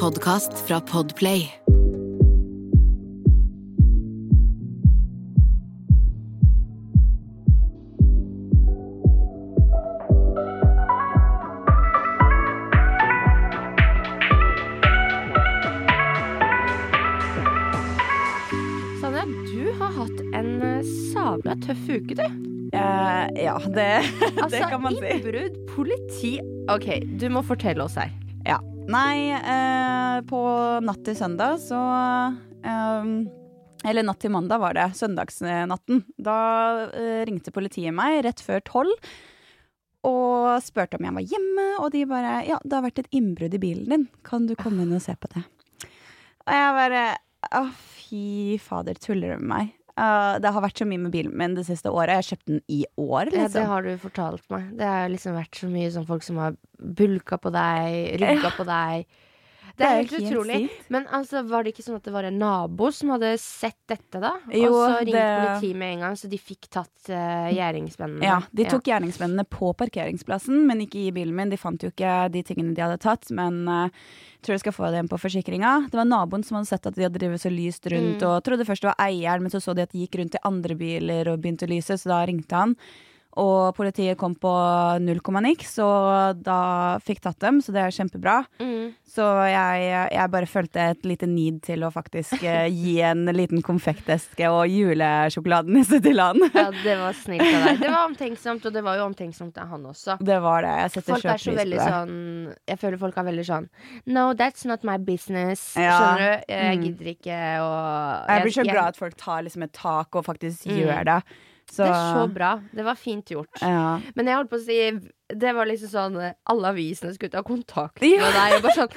podkast fra Podplay. Sanja, du har hatt en eh, sabla tøff uke, du. Uh, ja, det, Altså, det kan man si. Altså, innbrudd, politi OK, du må fortelle oss her. Ja. Nei, eh, på natt til søndag så eh, Eller natt til mandag var det. Søndagsnatten. Da eh, ringte politiet meg rett før tolv. Og spurte om jeg var hjemme, og de bare Ja, det har vært et innbrudd i bilen din. Kan du komme inn og se på det? Og jeg bare Å, fy fader, tuller du med meg? Eh, det har vært så mye med bilen min det siste året. Jeg har kjøpt den i år, Ja, liksom. det har du fortalt meg. Det har liksom vært så mye sånn folk som har bulka på deg, rygga på deg. Det er helt utrolig. sykt. Men altså, var det ikke sånn at det var en nabo som hadde sett dette, da? Jo, og så ringte det- politiet med en gang, så de fikk tatt uh, gjerningsmennene? Ja, de tok gjerningsmennene på parkeringsplassen, men ikke i bilen min. De fant jo ikke de tingene de hadde tatt, men uh, tror jeg skal få det igjen på forsikringa. Det var naboen som hadde sett at de hadde drevet så lyst rundt, Mm. og trodde først det var eieren, men så så de at de gikk rundt i andre biler og begynte å lyse, så da ringte han. Og politiet kom på null komma niks, og da fikk tatt dem, så det er kjempebra. Mm. Så jeg, jeg bare følte et lite need til å faktisk eh, gi en liten konfekteske og julesjokoladnisse til han. Ja, det var snilt av deg. Det var omtenksomt, og det var jo omtenksomt av han også. Det var det. Jeg setter Folk er så veldig sånn Jeg føler folk er veldig sånn No, that's not my business. Ja. Skjønner du? Jeg Mm. gidder ikke å Jeg blir så glad at folk tar liksom et tak og faktisk Mm. gjør det. Så, Det er så bra. Det var fint gjort. Ja. Men jeg holdt på å si Det var liksom sånn Alle avisene skulle ta kontakt Ja. med deg. Og bare sånn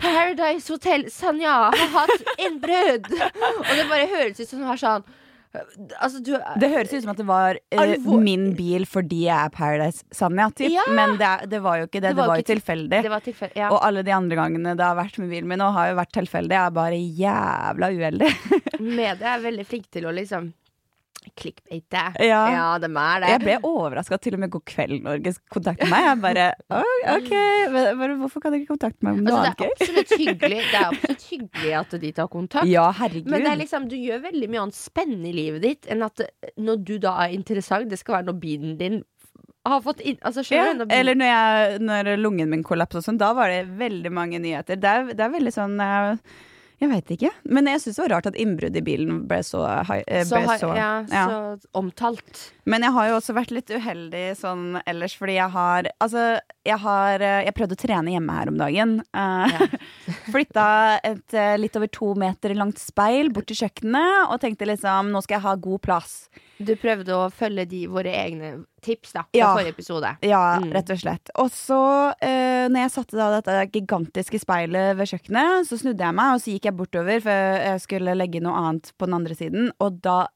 Paradise Hotel Sanja har hatt innbrudd! og det bare høres ut som du har sånn Altså, du Det høres ut som at det var uh, min bil fordi jeg er Paradise Sanja, typ. Ja. men det, det var jo ikke det. Det, var, jo var jo tilfeldig. Det var tilfeldig. Ja. Og alle de andre gangene det har vært med bilen min, og har jo vært tilfeldig, jeg er bare jævla uheldig. Media er veldig flinke til å liksom clickbate. Ja. ja, de er det. Jeg ble overraska til og med God kveld Norge kontaktet meg. Jeg bare OK, hvorfor kan dere ikke kontakte meg om noe Altså, annet det gøy? Det er absolutt hyggelig at de tar kontakt. Ja, herregud. Men det er liksom, du gjør veldig mye annet spennende i livet ditt enn at eh, når du da er interessant, det skal være når bilen din har fått inn Altså, ja, du? Eller når, jeg, når lungen min kollapsa sånn, da var det veldig mange nyheter. Det er, det er veldig sånn eh, Jeg veit ikke. Men jeg syns det var rart at innbrudd i bilen ble så, eh, så, så ja, ja. så omtalt. Men jeg har jo også vært litt uheldig sånn ellers, fordi jeg har Altså, jeg har eh, Jeg prøvde å trene hjemme her om dagen. Uh, Flytta et litt over to meter langt speil bort til kjøkkenet og tenkte liksom nå skal jeg ha god plass. Du prøvde å følge de, våre egne tips da, fra Ja. forrige episode. Ja, Mm. rett og slett. Og så, uh, når jeg satte da dette gigantiske speilet ved kjøkkenet, så snudde jeg meg, og så gikk jeg bortover, for jeg skulle legge noe annet på den andre siden, og da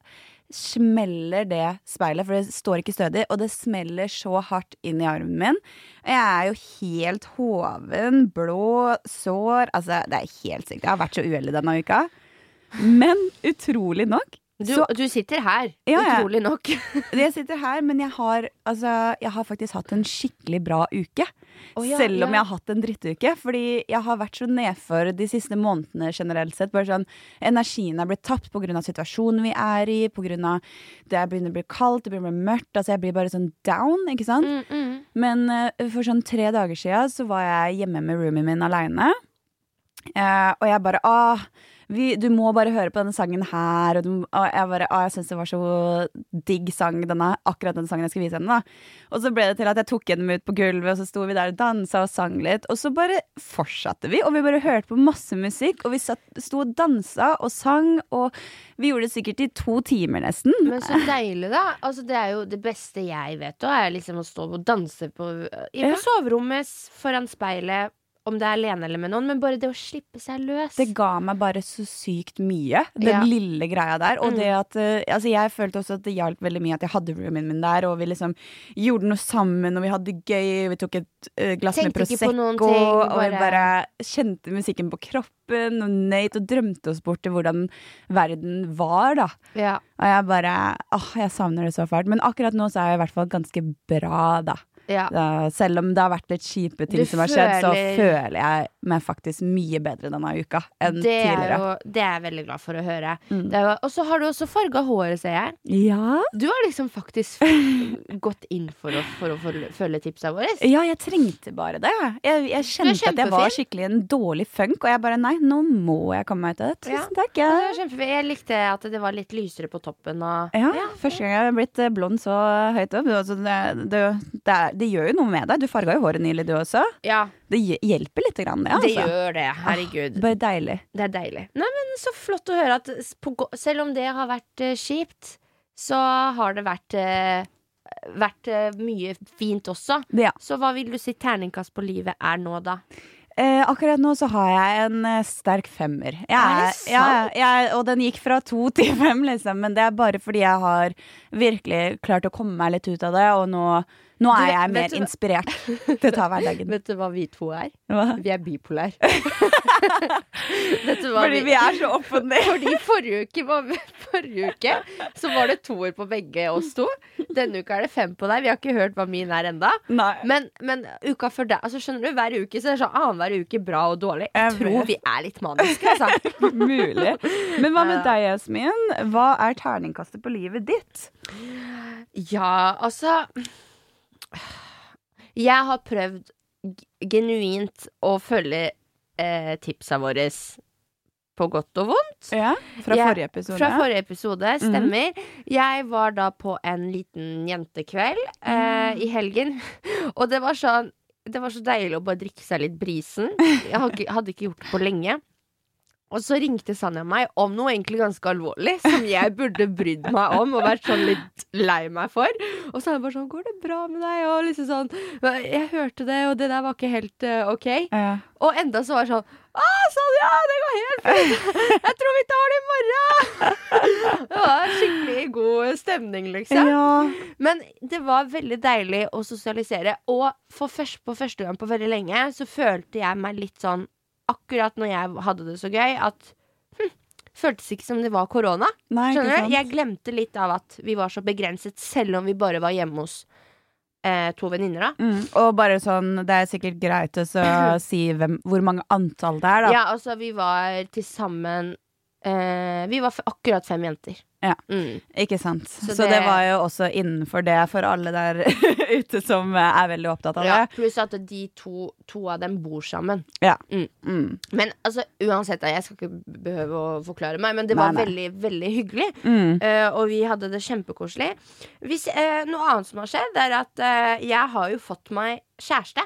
smeller det speilet, for det står ikke stødig, og det smeller så hardt inn i armen min. Jeg er jo helt hoven, blå, sår Altså, det er helt sykt. Jeg har vært så uheldig denne uka. Men utrolig nok Du, så du sitter her, Ja, utrolig nok. Jeg sitter her, men jeg har, altså, jeg har faktisk hatt en skikkelig bra uke. Oh, ja, Selv om ja. jeg har hatt en drittuke. Fordi jeg har vært så nedfor de siste månedene generelt sett. Bare sånn, Energien er blitt tapt pga. situasjonen vi er i, pga. det begynner å bli kaldt, det begynner å bli mørkt. Altså jeg blir bare sånn down, ikke sant. Mm, mm. Men uh, for sånn tre dager siden så var jeg hjemme med roomien min aleine. Uh, og jeg bare Åh, vi, du må bare høre på denne sangen her. Og, du, og jeg bare å, jeg syns det var så digg sang, denne, akkurat den sangen jeg skulle vise henne. da Og så ble det til at jeg tok henne med ut på gulvet, og så sto vi der og dansa og sang litt. Og så bare fortsatte vi, og vi bare hørte på masse musikk. Og vi satt, sto og dansa og sang, og vi gjorde det sikkert i to timer nesten. Men så deilig, da. Altså, det er jo det beste jeg vet, òg, er liksom å stå og danse på, i, på Ja. soverommet foran speilet. Om det er alene eller med noen, men bare det å slippe seg løs. Det ga meg bare så sykt mye, den Ja. lille greia der. Og Mm. det at eh, Altså, jeg følte også at det hjalp veldig mye at jeg hadde roomien min der, og vi liksom gjorde noe sammen, og vi hadde det gøy, vi tok et eh, glass med Tenkte noen Prosecco, ting, og vi bare- bare kjente musikken på kroppen, og nøyt og drømte oss bort til hvordan verden var, da. ja. Og jeg bare Åh, jeg savner det så fælt. Men akkurat nå så er jeg i hvert fall ganske bra, da. Ja. Da, selv om det har vært litt kjipe ting Du som har skjedd, så føler- jeg meg faktisk mye bedre denne uka enn Det er, tidligere. jo, det er jeg veldig glad for å høre. Mm. Jo- Og så har du også farga håret, ser jeg. Ja. Du har liksom faktisk gått inn for å, for å følge- tipsa våre. ja, jeg trengte bare det. Jeg, jeg kjente at jeg var skikkelig en dårlig funk, og jeg bare nei, nå må jeg komme meg ut av det. Tusen takk. Ja. Det. Jeg likte at det var litt lysere på toppen. Og, Ja, Første gang jeg har blitt eh, blond så høyt opp. Altså, det, det, det, er, det gjør jo noe med deg. Du farga jo håret nylig, du også. ja Det hjelper litt, grann, det. det Altså. gjør det. Herregud. Bare deilig. Det er deilig. Nei, men Så flott å høre at på, selv om det har vært uh, kjipt, så har det vært, uh, vært eh, mye fint også. Ja. Så hva vil du si terningkast på livet er nå, da? Eh, akkurat nå så har jeg en eh, sterk femmer. Jeg, Er det ja, jeg, og den gikk fra to til fem, liksom. Men det er bare fordi jeg har virkelig klart å komme meg litt ut av det, og nå, nå er jeg mer du inspirert til å ta hverdagen. Vet du hva vi to er? Hva? Vi er du Fordi vi er så opp og ned. Fordi forrige uke, var, forrige uke så var det toer på begge oss to. Denne uka er det fem på deg. Vi har ikke hørt hva min er enda Men, men uka før deg altså Skjønner du, hver uke så er det sånn annenhver uke bra og dårlig. Jeg tror vi er litt maniske, altså. Mulig. Men hva med deg, Jasmin? Hva er terningkastet på livet ditt? Ja, altså Jeg har prøvd genuint å følge eh, tipsa våre på godt og vondt. Ja, Fra jeg, forrige episode? Fra forrige episode, stemmer. Jeg var da på en liten jentekveld eh, i helgen, og det var sånn Det var så deilig å bare drikke seg litt brisen. Jeg hadde ikke gjort det på lenge. Og så ringte Sanja meg om noe egentlig ganske alvorlig, som jeg burde brydd meg om og vært sånn litt lei meg for. Og så er jeg bare sånn 'Går det bra med deg?' Og liksom sånn 'Jeg hørte det, og det der var ikke helt uh, OK'. Ja. Og enda så var det sånn Å, Sanja, det går helt fint! Jeg tror vi tar det i morgen! Det var skikkelig god stemning, liksom. ja. Men det var veldig deilig å sosialisere. Og for først, på første gang på veldig lenge så følte jeg meg litt sånn Akkurat når jeg hadde det så gøy, at hm, Føltes ikke som det var korona. Skjønner du? Jeg glemte litt av at vi var så begrenset, selv om vi bare var hjemme hos eh, to venninner, da. Mm. Og bare sånn, det er sikkert greit å så si hvem, hvor mange antall det er, da. Ja, altså, vi var til sammen eh, Vi var akkurat fem jenter. Ja. Mm. Ikke sant. Så, Så det... det- var jo også innenfor det for alle der ute som er veldig opptatt av Ja, det. pluss at de to, to av dem bor sammen. Ja. Mm. Mm. Men altså, uansett, jeg skal ikke behøve å forklare meg, men det var Nei, nei. veldig, veldig hyggelig. Eh, og vi hadde det kjempekoselig. Hvis, eh, noe annet som har skjedd, er at eh, jeg har jo fått meg kjæreste.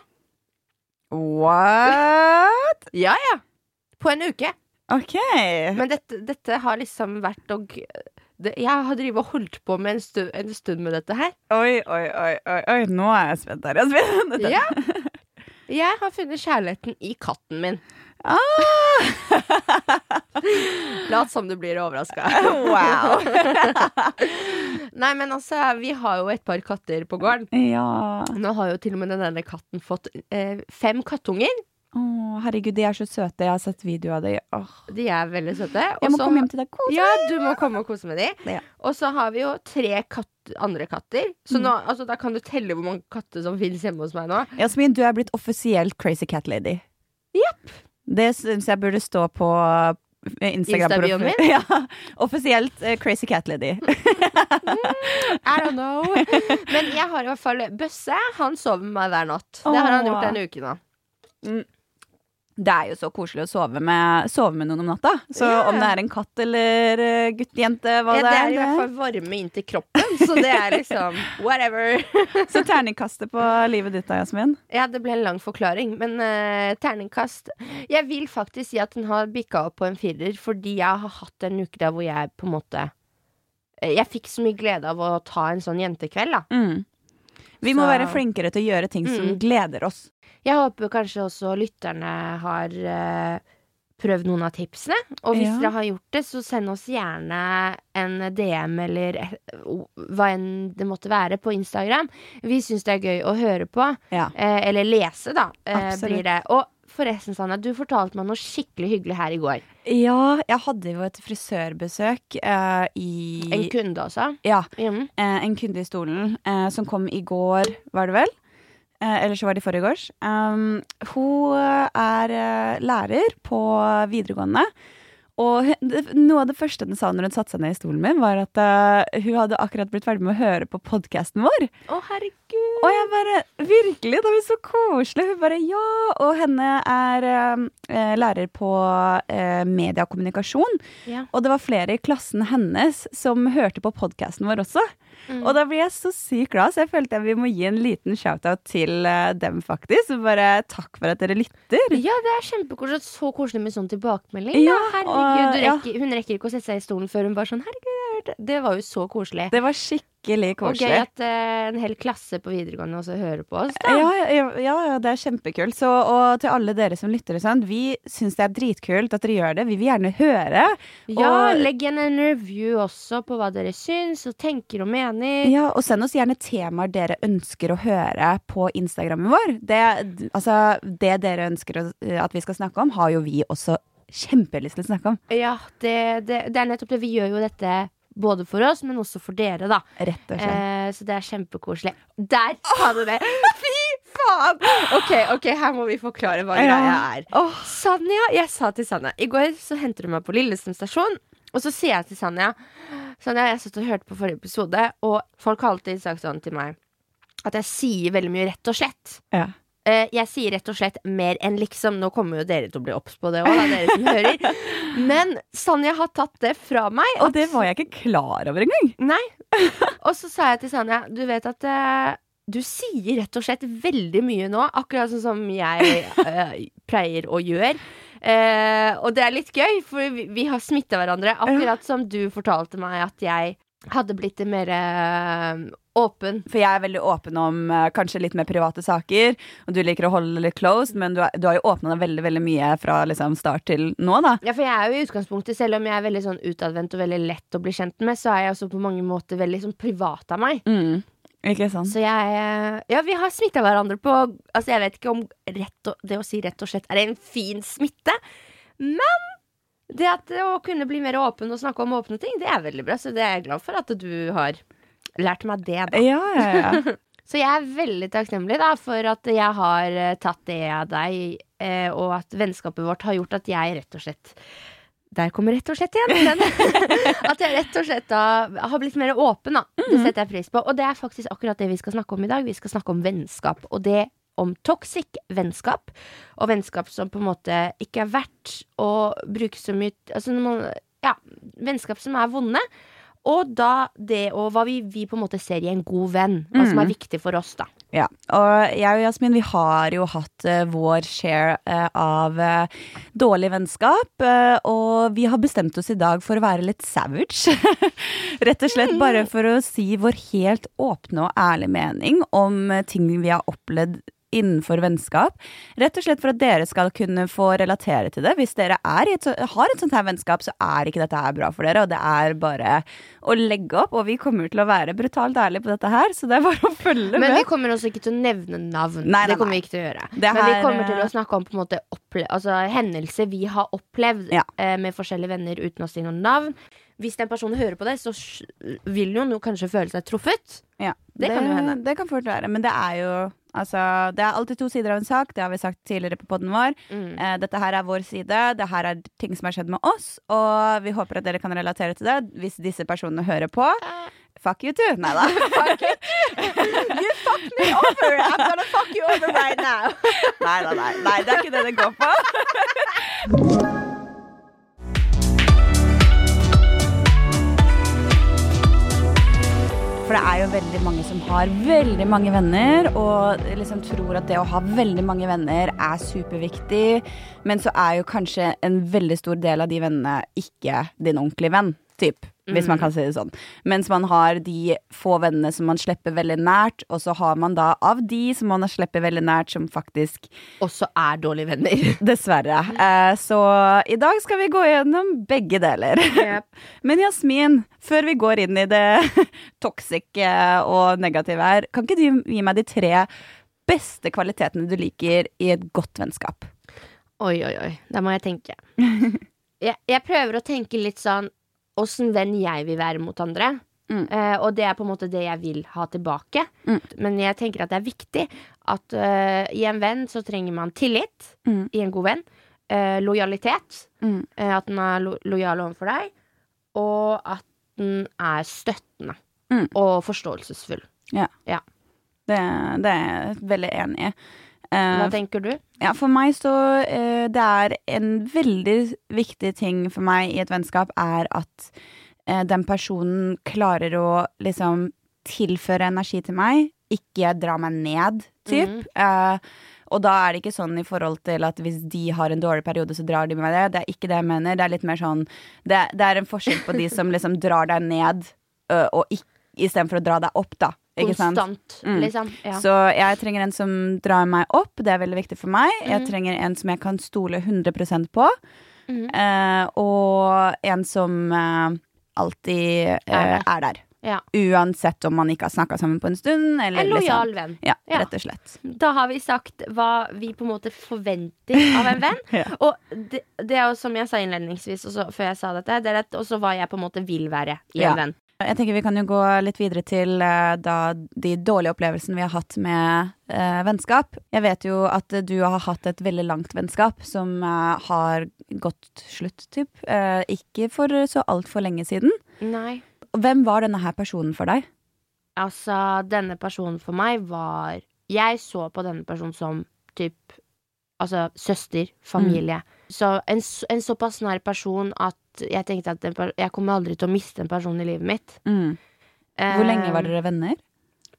What? Ja, ja. På en uke. OK. Men dette, dette har liksom vært og det, Jeg har drivet og holdt på med en stund, en stund med dette her. Oi, oi, oi, oi, oi. Nå er jeg spent her. Jeg, spent. Ja. Jeg har funnet kjærligheten i katten min. Ah! Lat som du blir overraska. Wow. Nei, men altså, vi har jo et par katter på gården. Ja. Nå har jo til og med den ene katten fått eh, fem kattunger. Å, herregud, de er så søte. Jeg har sett video av dem. Åh. De er veldig søte. Jeg må komme hjem til deg. Kose. Ja, du må komme og kose med dem. Ja. Og så har vi jo tre katt, andre katter. Så Mm. nå, altså, da kan du telle hvor mange katter som finnes hjemme hos meg nå. Jasmin, du er blitt offisielt crazy cat lady. Jepp. Det syns jeg burde stå på eh, Instagram. Insta-bioen min? Ja, offisielt uh, crazy cat lady. I don't know. Men jeg har i hvert fall Bøsse. Han sover med meg hver natt. Det har han gjort en uke nå. Det er jo så koselig å sove med, sove med noen om natta. Så Ja. om det er en katt eller uh, gutt, hva Ja, det det er. er i hvert fall varme inntil kroppen, så det er liksom whatever. Så terningkastet på livet ditt da, Jasmin? Ja, det ble en lang forklaring, men uh, terningkast Jeg vil faktisk si at den har bikka opp på en firer, fordi jeg har hatt en uke der hvor jeg på en måte eh, Jeg fikk så mye glede av å ta en sånn jentekveld, da. Mm. Vi må Så- være flinkere til å gjøre ting som Mm. gleder oss. Jeg håper kanskje også lytterne har eh, prøvd noen av tipsene. Og hvis Ja. dere har gjort det, så send oss gjerne en DM eller hva enn det måtte være på Instagram. Vi syns det er gøy å høre på. Ja. Eh, eller lese, da. Eh, Absolutt. blir det. Og forresten, Sanne, du fortalte meg noe skikkelig hyggelig her i går. Ja, jeg hadde jo et frisørbesøk uh, i En kunde også. Ja, Mm. Uh, en kunde i stolen uh, som kom i går, var det vel? Eh, eller så var det i forgårs. Um, hun er eh, lærer på videregående. Og noe av det første hun sa når hun satte seg ned i stolen min, var at uh, hun hadde akkurat blitt ferdig med å høre på podkasten vår. Å, herregud. Og jeg bare Virkelig! Det var så koselig! Hun bare ja! Og henne er uh, lærer på eh, mediekommunikasjon. Ja. Og det var flere i klassen hennes som hørte på podkasten vår også. Mm. Og da blir jeg så sykt glad, så jeg følte vi må gi en liten shout-out til eh, dem, faktisk. Bare takk for at dere lytter. Ja, det er kjempekoselig. Så koselig med sånn tilbakemelding. Ja, herregud, og- ja. rekker, Hun rekker ikke å sette seg i stolen før hun bare sånn Herregud, jeg hørte Det var jo så koselig. Det var skikkelig Og gøy at uh, en hel klasse på videregående også hører på oss. Da. Ja, ja, ja, ja, det er kjempekult. Så, og til alle dere som lytter, og sånn, vi syns det er dritkult at dere gjør det. Vi vil gjerne høre. Ja, Og- legg igjen en review også på hva dere syns og tenker og mener. Ja, og send oss gjerne temaer dere ønsker å høre på Instagrammen vår. Det, altså, det dere ønsker at vi skal snakke om, har jo vi også kjempelyst til å snakke om. Ja, det, det, det er nettopp det. Vi gjør jo dette både for oss, men også for dere, da. Rett og slett. Eh, så det er kjempekoselig. Der sa du det! Fy faen! OK, ok, her må vi forklare hva greia er. Åh, Sanja, jeg sa til Sanja I går så henter hun meg på Lillestrøm stasjon Og så sier jeg til Sanja Sanja, jeg satt og hørte på forrige episode Og folk har alltid sagt sånn til meg At jeg sier veldig mye rett og slett ja. Eh, Jeg sier rett og slett mer enn liksom Nå kommer jo dere til å bli opps på det også, Dere som hører Men Sanja har tatt det fra meg Og det var jeg ikke klar over engang. Nei Og så sa jeg til Sanja Du vet at uh, du sier rett og slett veldig mye nå, akkurat sånn som jeg uh, pleier å gjøre. Uh, og det er litt gøy, for vi, vi har smitta hverandre. Akkurat som du fortalte meg at jeg hadde blitt mer eh, åpen. For jeg er veldig åpen om eh, kanskje litt mer private saker, og du liker å holde det litt closed, men du, er, du har jo åpna deg veldig veldig mye fra liksom, start til nå, da. Ja, for jeg er jo i utgangspunktet, selv om jeg er veldig sånn utadvendt og veldig lett å bli kjent med, så er jeg også på mange måter veldig sånn privat av meg. Mm. Ikke sant? Så jeg eh, Ja, vi har smitta hverandre på Altså, jeg vet ikke om og, det å si rett og slett er en fin smitte, men det at å kunne bli mer åpen og snakke om åpne ting, det er veldig bra. Så det er jeg glad for at du har lært meg det, da. Ja, ja, ja. Så jeg er veldig takknemlig da for at jeg har eh, tatt det av deg, eh, og at vennskapet vårt har gjort at jeg rett og slett der kommer rett og slett igjen. At jeg rett og slett da har blitt mer åpen, da. Det setter jeg pris på. Og det er faktisk akkurat det vi skal snakke om i dag. Vi skal snakke om vennskap. Og det om toxic vennskap. Og vennskap som på en måte ikke er verdt å bruke så mye Altså når man Ja, vennskap som er vonde. Og da det og hva vi, vi på en måte ser i en god venn. Hva som er viktig for oss, da. Ja, og jeg og Jasmin vi har jo hatt uh, vår share uh, av uh, dårlig vennskap. og vi har bestemt oss i dag for å være litt savage. Rett og slett bare for å si vår helt åpne og ærlige mening om ting vi har opplevd innenfor vennskap. Rett og slett for at dere skal kunne få relatere til det. Hvis dere er et, har et sånt her vennskap, så er ikke dette her bra for dere. Og det er bare å legge opp. Og vi kommer til å være brutalt ærlige på dette her, så det er bare å følge med. Men vi kommer også ikke til å nevne navn. Nei, nei, det kommer vi ikke til å gjøre. Det Men vi kommer til eh, å snakke om på en måte altså, hendelser vi har opplevd Ja. eh, med forskjellige venner uten å si noen navn. Hvis den personen hører på det, så vil jo noe kanskje føle seg truffet. Ja, Det kan jo hende. Det kan fort være, men det er jo Altså, det er alltid to sider av en sak. Det har vi sagt tidligere på podden vår. Mm. Eh, dette her er vår side. Det her er ting som har skjedd med oss, og vi håper at dere kan relatere til det hvis disse personene hører på. Fuck you too. Nei da. You fucked me over! I'm gonna fuck you over right now! Nei da, nei. nei. Det er ikke det det går på. For det er jo veldig mange som har veldig mange venner, og liksom tror at det å ha veldig mange venner er superviktig. Men så er jo kanskje en veldig stor del av de vennene ikke din ordentlige venn. Typ, hvis man kan si det sånn. Mens man har de få vennene som man slipper veldig nært, og så har man da av de som man har slipper veldig nært, som faktisk Også er dårlige venner. Dessverre. Eh, så i dag skal vi gå gjennom begge deler. Men Jasmin, før vi går inn i det toxic eh, og negative her, kan ikke du gi meg de tre beste kvalitetene du liker i et godt vennskap? Oi, oi, oi. Da må jeg tenke. Jeg, jeg prøver å tenke litt sånn åssen venn jeg vil være mot andre. Mm. Uh, og det er på en måte det jeg vil ha tilbake. Mm. Men jeg tenker at det er viktig at uh, i en venn så trenger man tillit. Mm. I en god venn. Uh, lojalitet. Mm. At den er lo lojal overfor deg. Og at den er støttende. Mm. Og forståelsesfull. Det, det er jeg veldig enig i. Eh, Hva tenker du? Ja, for meg så eh, Det er en veldig viktig ting for meg i et vennskap, er at eh, den personen klarer å liksom tilføre energi til meg, ikke dra meg ned, typ. Mm. Uh, og da er det ikke sånn i forhold til at hvis de har en dårlig periode, så drar de med det. Det er ikke det jeg mener. Det er litt mer sånn Det, det er en forskjell på de som liksom drar deg ned, ø, og istedenfor å dra deg opp, da. Konstant, Mm. liksom. Ja. Så jeg trenger en som drar meg opp, det er veldig viktig for meg. Jeg Mhm. trenger en som jeg kan stole 100% på. mm. Eh, og en som eh, alltid eh, Er er der. Ja. Uansett om man ikke har snakka sammen på en stund. Eller En lojal liksom. venn. Ja, Ja. rett og slett. Da har vi sagt hva vi på en måte forventer av en venn. Ja. Og det, det er jo som jeg sa innledningsvis, også, før jeg sa dette, det er også hva jeg på en måte vil være i en venn. Jeg tenker Vi kan jo gå litt videre til eh, da, de dårlige opplevelsene vi har hatt med eh, vennskap. Jeg vet jo at du har hatt et veldig langt vennskap som eh, har gått slutt, typ. Eh, ikke for så altfor lenge siden. Nei. Hvem var denne her personen for deg? Altså, denne personen for meg var Jeg så på denne personen som typ Altså søster, familie. Så en, en såpass nær person at jeg tenkte at den, jeg kommer aldri til å miste en person i livet mitt. Mm. Hvor lenge var Eh, dere venner?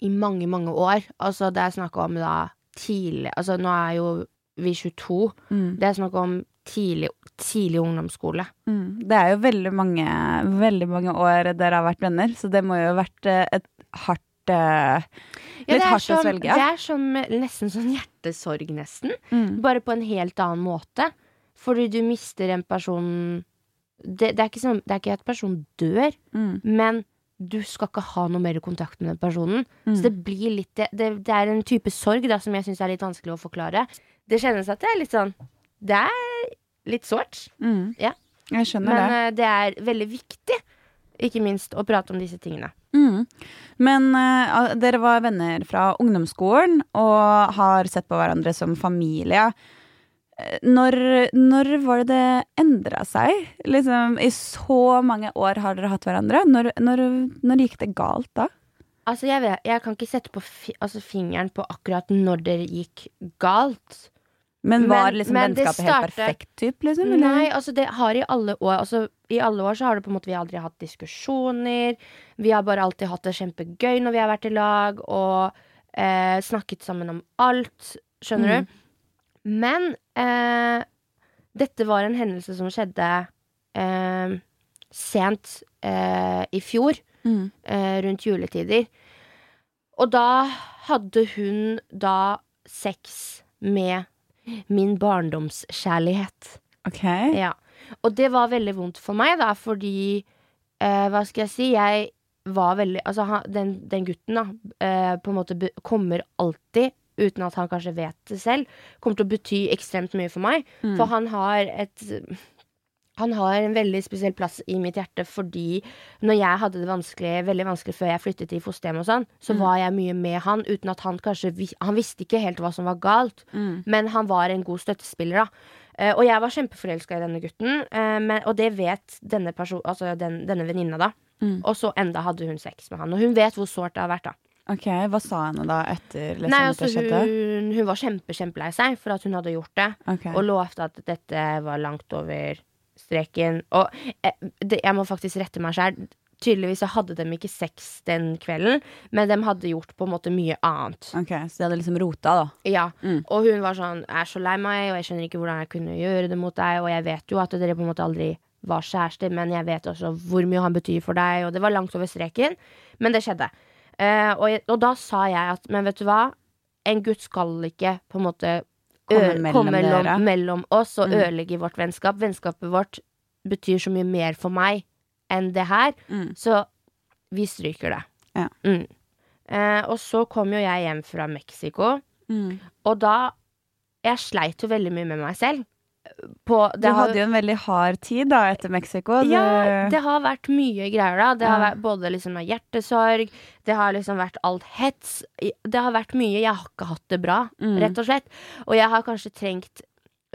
I mange, mange år. Altså, det er snakk om da tidlig Altså, nå er jo vi 22. Mm. Det er snakk om tidlig, tidlig ungdomsskole. Mm. Det er jo veldig mange, veldig mange år dere har vært venner, så det må jo ha vært eh, et hardt Litt Ja, Litt det er hardt å svelge. svelge. Det er som nesten sånn hjertesorg, nesten. mm. Bare på en helt annen måte. Fordi du mister en person Det, det, er, ikke som, det er ikke at personen dør, Mm. men du skal ikke ha noe mer kontakt med den personen. Mm. Så det blir litt Det, det, er en type sorg da, som jeg syns er litt vanskelig å forklare. Det kjennes at det er litt sånn Det er litt sårt. Mm. Ja. Jeg skjønner Men det. Men det er veldig viktig, ikke minst, å prate om disse tingene. Mm. Men uh, dere var venner fra ungdomsskolen og har sett på hverandre som familie. Eh, Når, når var det det endra seg? Liksom, I så mange år har dere hatt hverandre. Når, når, når gikk det galt da? Altså, jeg, vet, jeg kan ikke sette altså, fingeren på akkurat når det gikk galt. Men Men- var liksom men vennskapet helt perfekt, typ, liksom? eller? Nei, altså det har i alle år Altså i alle år så har det på en måte Vi aldri hatt diskusjoner. Vi har bare alltid hatt det kjempegøy når vi har vært i lag, og eh, snakket sammen om alt. Skjønner Mm. du? Men eh, dette var en hendelse som skjedde eh, sent eh, i fjor, Mm. eh, rundt juletider. Og da hadde hun da sex med min barndomskjærlighet. Ok. Ja. Og det var veldig vondt for meg, da, fordi eh, Hva skal jeg si? Jeg var veldig Altså, han, den, den gutten, da, eh, på en måte kommer alltid, uten at han kanskje vet det selv, kommer til å bety ekstremt mye for meg. Mm. For han har et han har en veldig spesiell plass i mitt hjerte fordi når jeg hadde det vanskelig, veldig vanskelig før jeg flyttet i fosterhjem og sånn, så Mm. var jeg mye med han uten at han kanskje Han visste ikke helt hva som var galt, Mm. men han var en god støttespiller, da. Uh, og jeg var kjempeforelska i denne gutten, uh, men, og det vet denne, person, altså den, denne venninna, da. Mm. Og så enda hadde hun sex med han. Og hun vet hvor sårt det har vært, da. Ok, Hva sa henne da etter liksom, Nei, altså hun, hun var kjempe, kjempelei seg for at hun hadde gjort det. okay. Og lovte at dette var langt over streken. Og eh, det, jeg må faktisk rette meg sjæl. Tydeligvis så hadde de ikke sex den kvelden, men de hadde gjort på en måte mye annet. Ok, Så de hadde liksom rota, da. Ja, Mm. Og hun var sånn 'Jeg er så lei meg, og jeg skjønner ikke hvordan jeg kunne gjøre det mot deg', og jeg vet jo at dere på en måte aldri var kjærester, men jeg vet også hvor mye han betyr for deg, og det var langt over streken. Men det skjedde. Uh, og, og da sa jeg at 'men vet du hva', en gutt skal ikke på en måte Komme ø- mellom kom mellom, mellom oss og Mm. ødelegger vårt vennskap. Vennskapet vårt betyr så mye mer for meg enn det her, Mm. så vi stryker det. Ja. Mm. Eh, og så kom jo jeg hjem fra Mexico. Mm. Og da Jeg sleit jo veldig mye med meg selv. På Du hadde jo en veldig hard tid da etter Mexico. Det... Ja, det har vært mye greier da. Det har vært både liksom hjertesorg, det har liksom vært alt hets. Det har vært mye. Jeg har ikke hatt det bra, Mm. rett og slett. Og jeg har kanskje trengt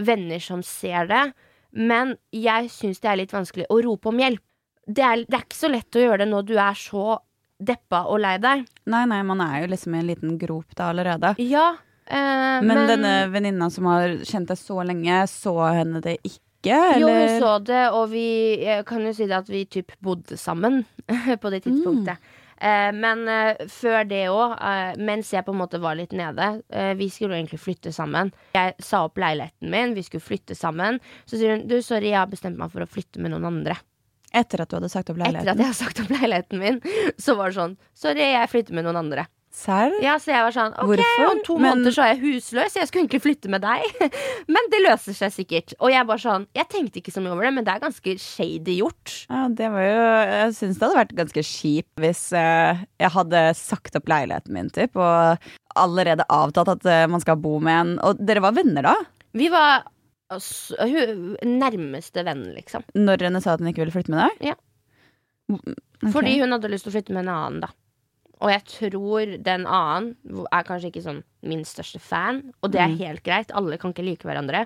venner som ser det, men jeg syns det er litt vanskelig å rope om hjelp. Det er, det er ikke så lett å gjøre det når du er så deppa og lei deg. Nei, nei, man er jo liksom i en liten grop da allerede. Ja, eh, Men, denne venninna som har kjent deg så lenge, så henne det ikke? Jo, hun så det, og vi kan jo si det at vi typ bodde sammen på det tidspunktet. Eh, men eh, før det òg, eh, mens jeg på en måte var litt nede eh, Vi skulle egentlig flytte sammen. Jeg sa opp leiligheten min, vi skulle flytte sammen. Så sier hun du, sorry, jeg har bestemt meg for å flytte med noen andre. Etter at du hadde sagt opp leiligheten? Etter at jeg hadde sagt opp leiligheten min, så var det sånn Sorry, jeg flytter med noen andre. Serr? Ja, Så jeg var sånn OK, Hvorfor? om to Men- måneder så er jeg husløs. Jeg skulle egentlig flytte med deg. men det løser seg sikkert. Og jeg bare sånn Jeg tenkte ikke så mye over det, men det er ganske shady gjort. Ja, det var jo Jeg syns det hadde vært ganske kjipt hvis eh, jeg hadde sagt opp leiligheten min, typ, og allerede avtalt at eh, man skal bo med en Og dere var venner da? Vi var altså, hun, nærmeste venn, liksom. Når henne sa at hun ikke ville flytte med deg? Ja. Ok. Fordi hun hadde lyst til å flytte med en annen, da. Og jeg tror den annen er kanskje ikke sånn min største fan, og det er Mm. helt greit. Alle kan ikke like hverandre.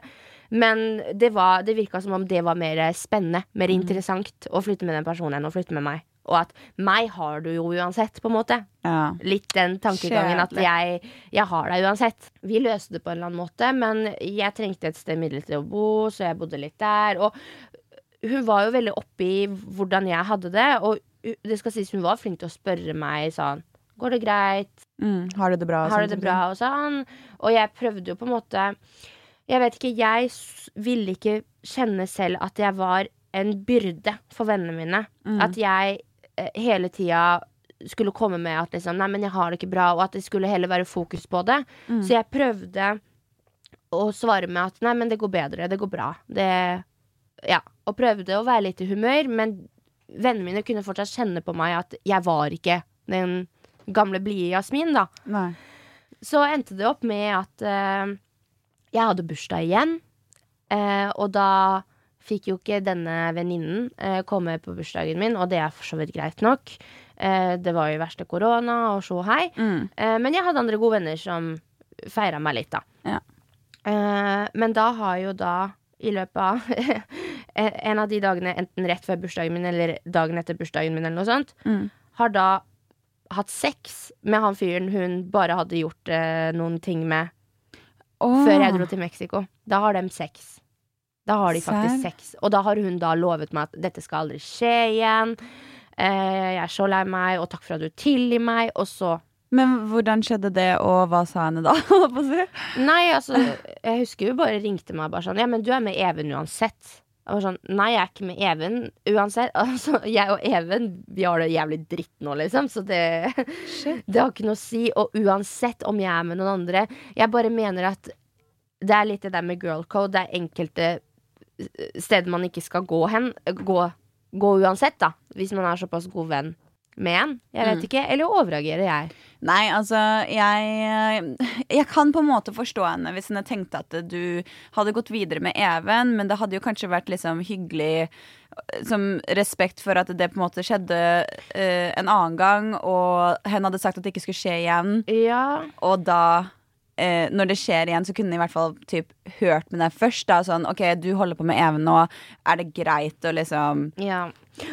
Men det, var, det virka som om det var mer spennende, mer Mm. interessant å flytte med den personen enn å flytte med meg. Og at meg har du jo uansett, på en måte. Ja. Litt den tankegangen at jeg, jeg har deg uansett. Vi løste det på en eller annen måte, men jeg trengte et sted midlertidig å bo, så jeg bodde litt der. Og hun var jo veldig oppi hvordan jeg hadde det, og det skal sies hun var flink til å spørre meg sånn Går det greit? Mm. Har du det bra? Har du det liksom? bra? Og sånn. Og jeg prøvde jo på en måte Jeg vet ikke, jeg ville ikke kjenne selv at jeg var en byrde for vennene mine. Mm. At jeg eh, hele tida skulle komme med at liksom, nei, men jeg har det ikke bra, og at det skulle heller være fokus på det. Mm. Så jeg prøvde å svare med at nei, men det går bedre, det går bra. Det Ja. Og prøvde å være litt i humør, men vennene mine kunne fortsatt kjenne på meg at jeg var ikke den gamle blide Jasmin, da. Nei. Så endte det opp med at uh, jeg hadde bursdag igjen. Uh, og da fikk jo ikke denne venninnen uh, komme på bursdagen min, og det er for så vidt greit nok. Det var jo verste korona og så hei. Mm. Men jeg hadde andre gode venner som feira meg litt, da. Ja. Men da har jo da, i løpet av en av de dagene, enten rett før bursdagen min eller dagen etter bursdagen min, eller noe sånt, Mm. har da hatt sex med han fyren hun bare hadde gjort eh, noen ting med oh. før jeg dro til Mexico. Da har de sex. Da har de faktisk sex. Og da har hun da lovet meg at dette skal aldri skje igjen. Eh, jeg er så lei meg, og takk for at du tilgir meg. Og så Men hvordan skjedde det, og hva sa henne da? Nei, altså, jeg husker hun bare ringte meg bare sånn Ja, men du er med Even uansett. Jeg var sånn Nei, jeg er ikke med Even uansett. Altså, jeg og Even, vi har det jævlig dritt nå, liksom, så det Det har ikke noe å si. Og uansett om jeg er med noen andre Jeg bare mener at det er litt det der med girl code. Det er enkelte eh, steder man ikke skal gå hen. Gå, gå uansett, da. Hvis man er såpass god venn med en. Jeg vet Mm. ikke. Eller overreagerer jeg? Nei, altså, jeg Jeg kan på en måte forstå henne hvis hun tenkte at du hadde gått videre med Even, men det hadde jo kanskje vært liksom hyggelig øh, som respekt for at det på en måte skjedde uh, en annen gang, og hen hadde sagt at det ikke skulle skje igjen, Ja. og da eh, når det skjer igjen, så kunne hun i hvert fall typ, hørt med deg først. Da, sånn, ok, du holder på med Even nå, er det greit å liksom Ja.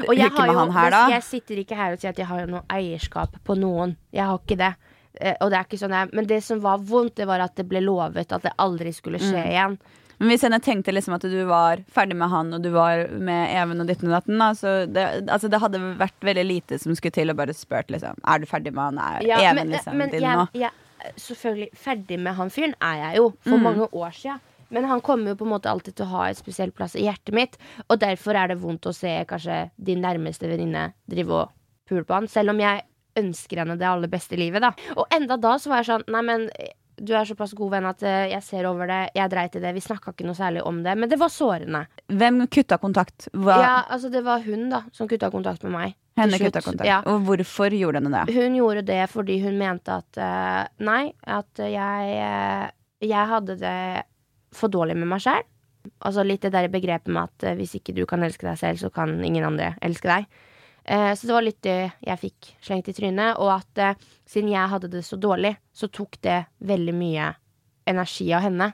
Og jeg har jo, han her, jeg sitter ikke her og sier at jeg har noe eierskap på noen. Jeg har ikke det. Eh, og det er ikke sånn jeg, Men det som var vondt, det var at det ble lovet at det aldri skulle skje Mm. igjen. Men hvis henne tenkte liksom at du var ferdig med han, og du var med Even og ditten og datten, da, så det, altså det hadde vært veldig lite som skulle til å bare spurt liksom Er du ferdig med han? Er Ja, Even men, liksom men din jeg, nå? jeg, selvfølgelig Ferdig med han fyren er jeg jo, for Mm. mange år sia. Men han kommer jo på en måte alltid til å ha et spesiell plass i hjertet mitt. Og derfor er det vondt å se kanskje din nærmeste venninne drive og pule på han. Selv om jeg ønsker henne det aller beste i livet, da. Og enda da så var jeg sånn Nei, men du er såpass god venn at eh, jeg ser over det. Jeg dreit i det. Vi snakka ikke noe særlig om det. Men det var sårende. Hvem kutta kontakt? Hva, Ja, altså Det var hun da som kutta kontakt med meg. henne kutta kontakt. Ja. Og hvorfor gjorde henne det? Hun gjorde det fordi hun mente at uh, Nei, at jeg uh, Jeg hadde det for dårlig med meg sjæl. Altså litt det der begrepet med at eh, hvis ikke du kan elske deg selv, så kan ingen andre elske deg. Eh, så det var litt det jeg fikk slengt i trynet. Og at eh, siden jeg hadde det så dårlig, så tok det veldig mye energi av henne.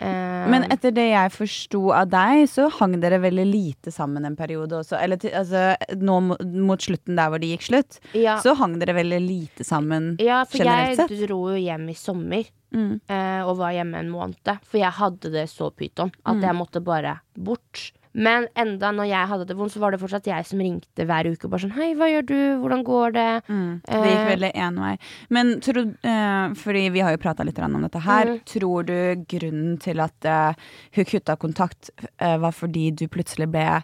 Eh, Men etter det jeg forsto av deg, så hang dere veldig lite sammen en periode også. Eller altså, nå mot slutten der hvor det gikk slutt, ja, så hang dere veldig lite sammen ja, for jeg dro jo hjem i sommer. Mm. eh, og var hjemme en måned. For jeg hadde det så pyton at Mm. jeg måtte bare bort. Men enda når jeg hadde det vondt, så var det fortsatt jeg som ringte hver uke. Bare sånn 'Hei, hva gjør du? Hvordan går det?' Mm. Det gikk Eh. veldig én vei. Men tror, eh, fordi vi har jo prata litt om dette her. Mm. Tror du grunnen til at eh, hun kutta kontakt, eh, var fordi du plutselig ble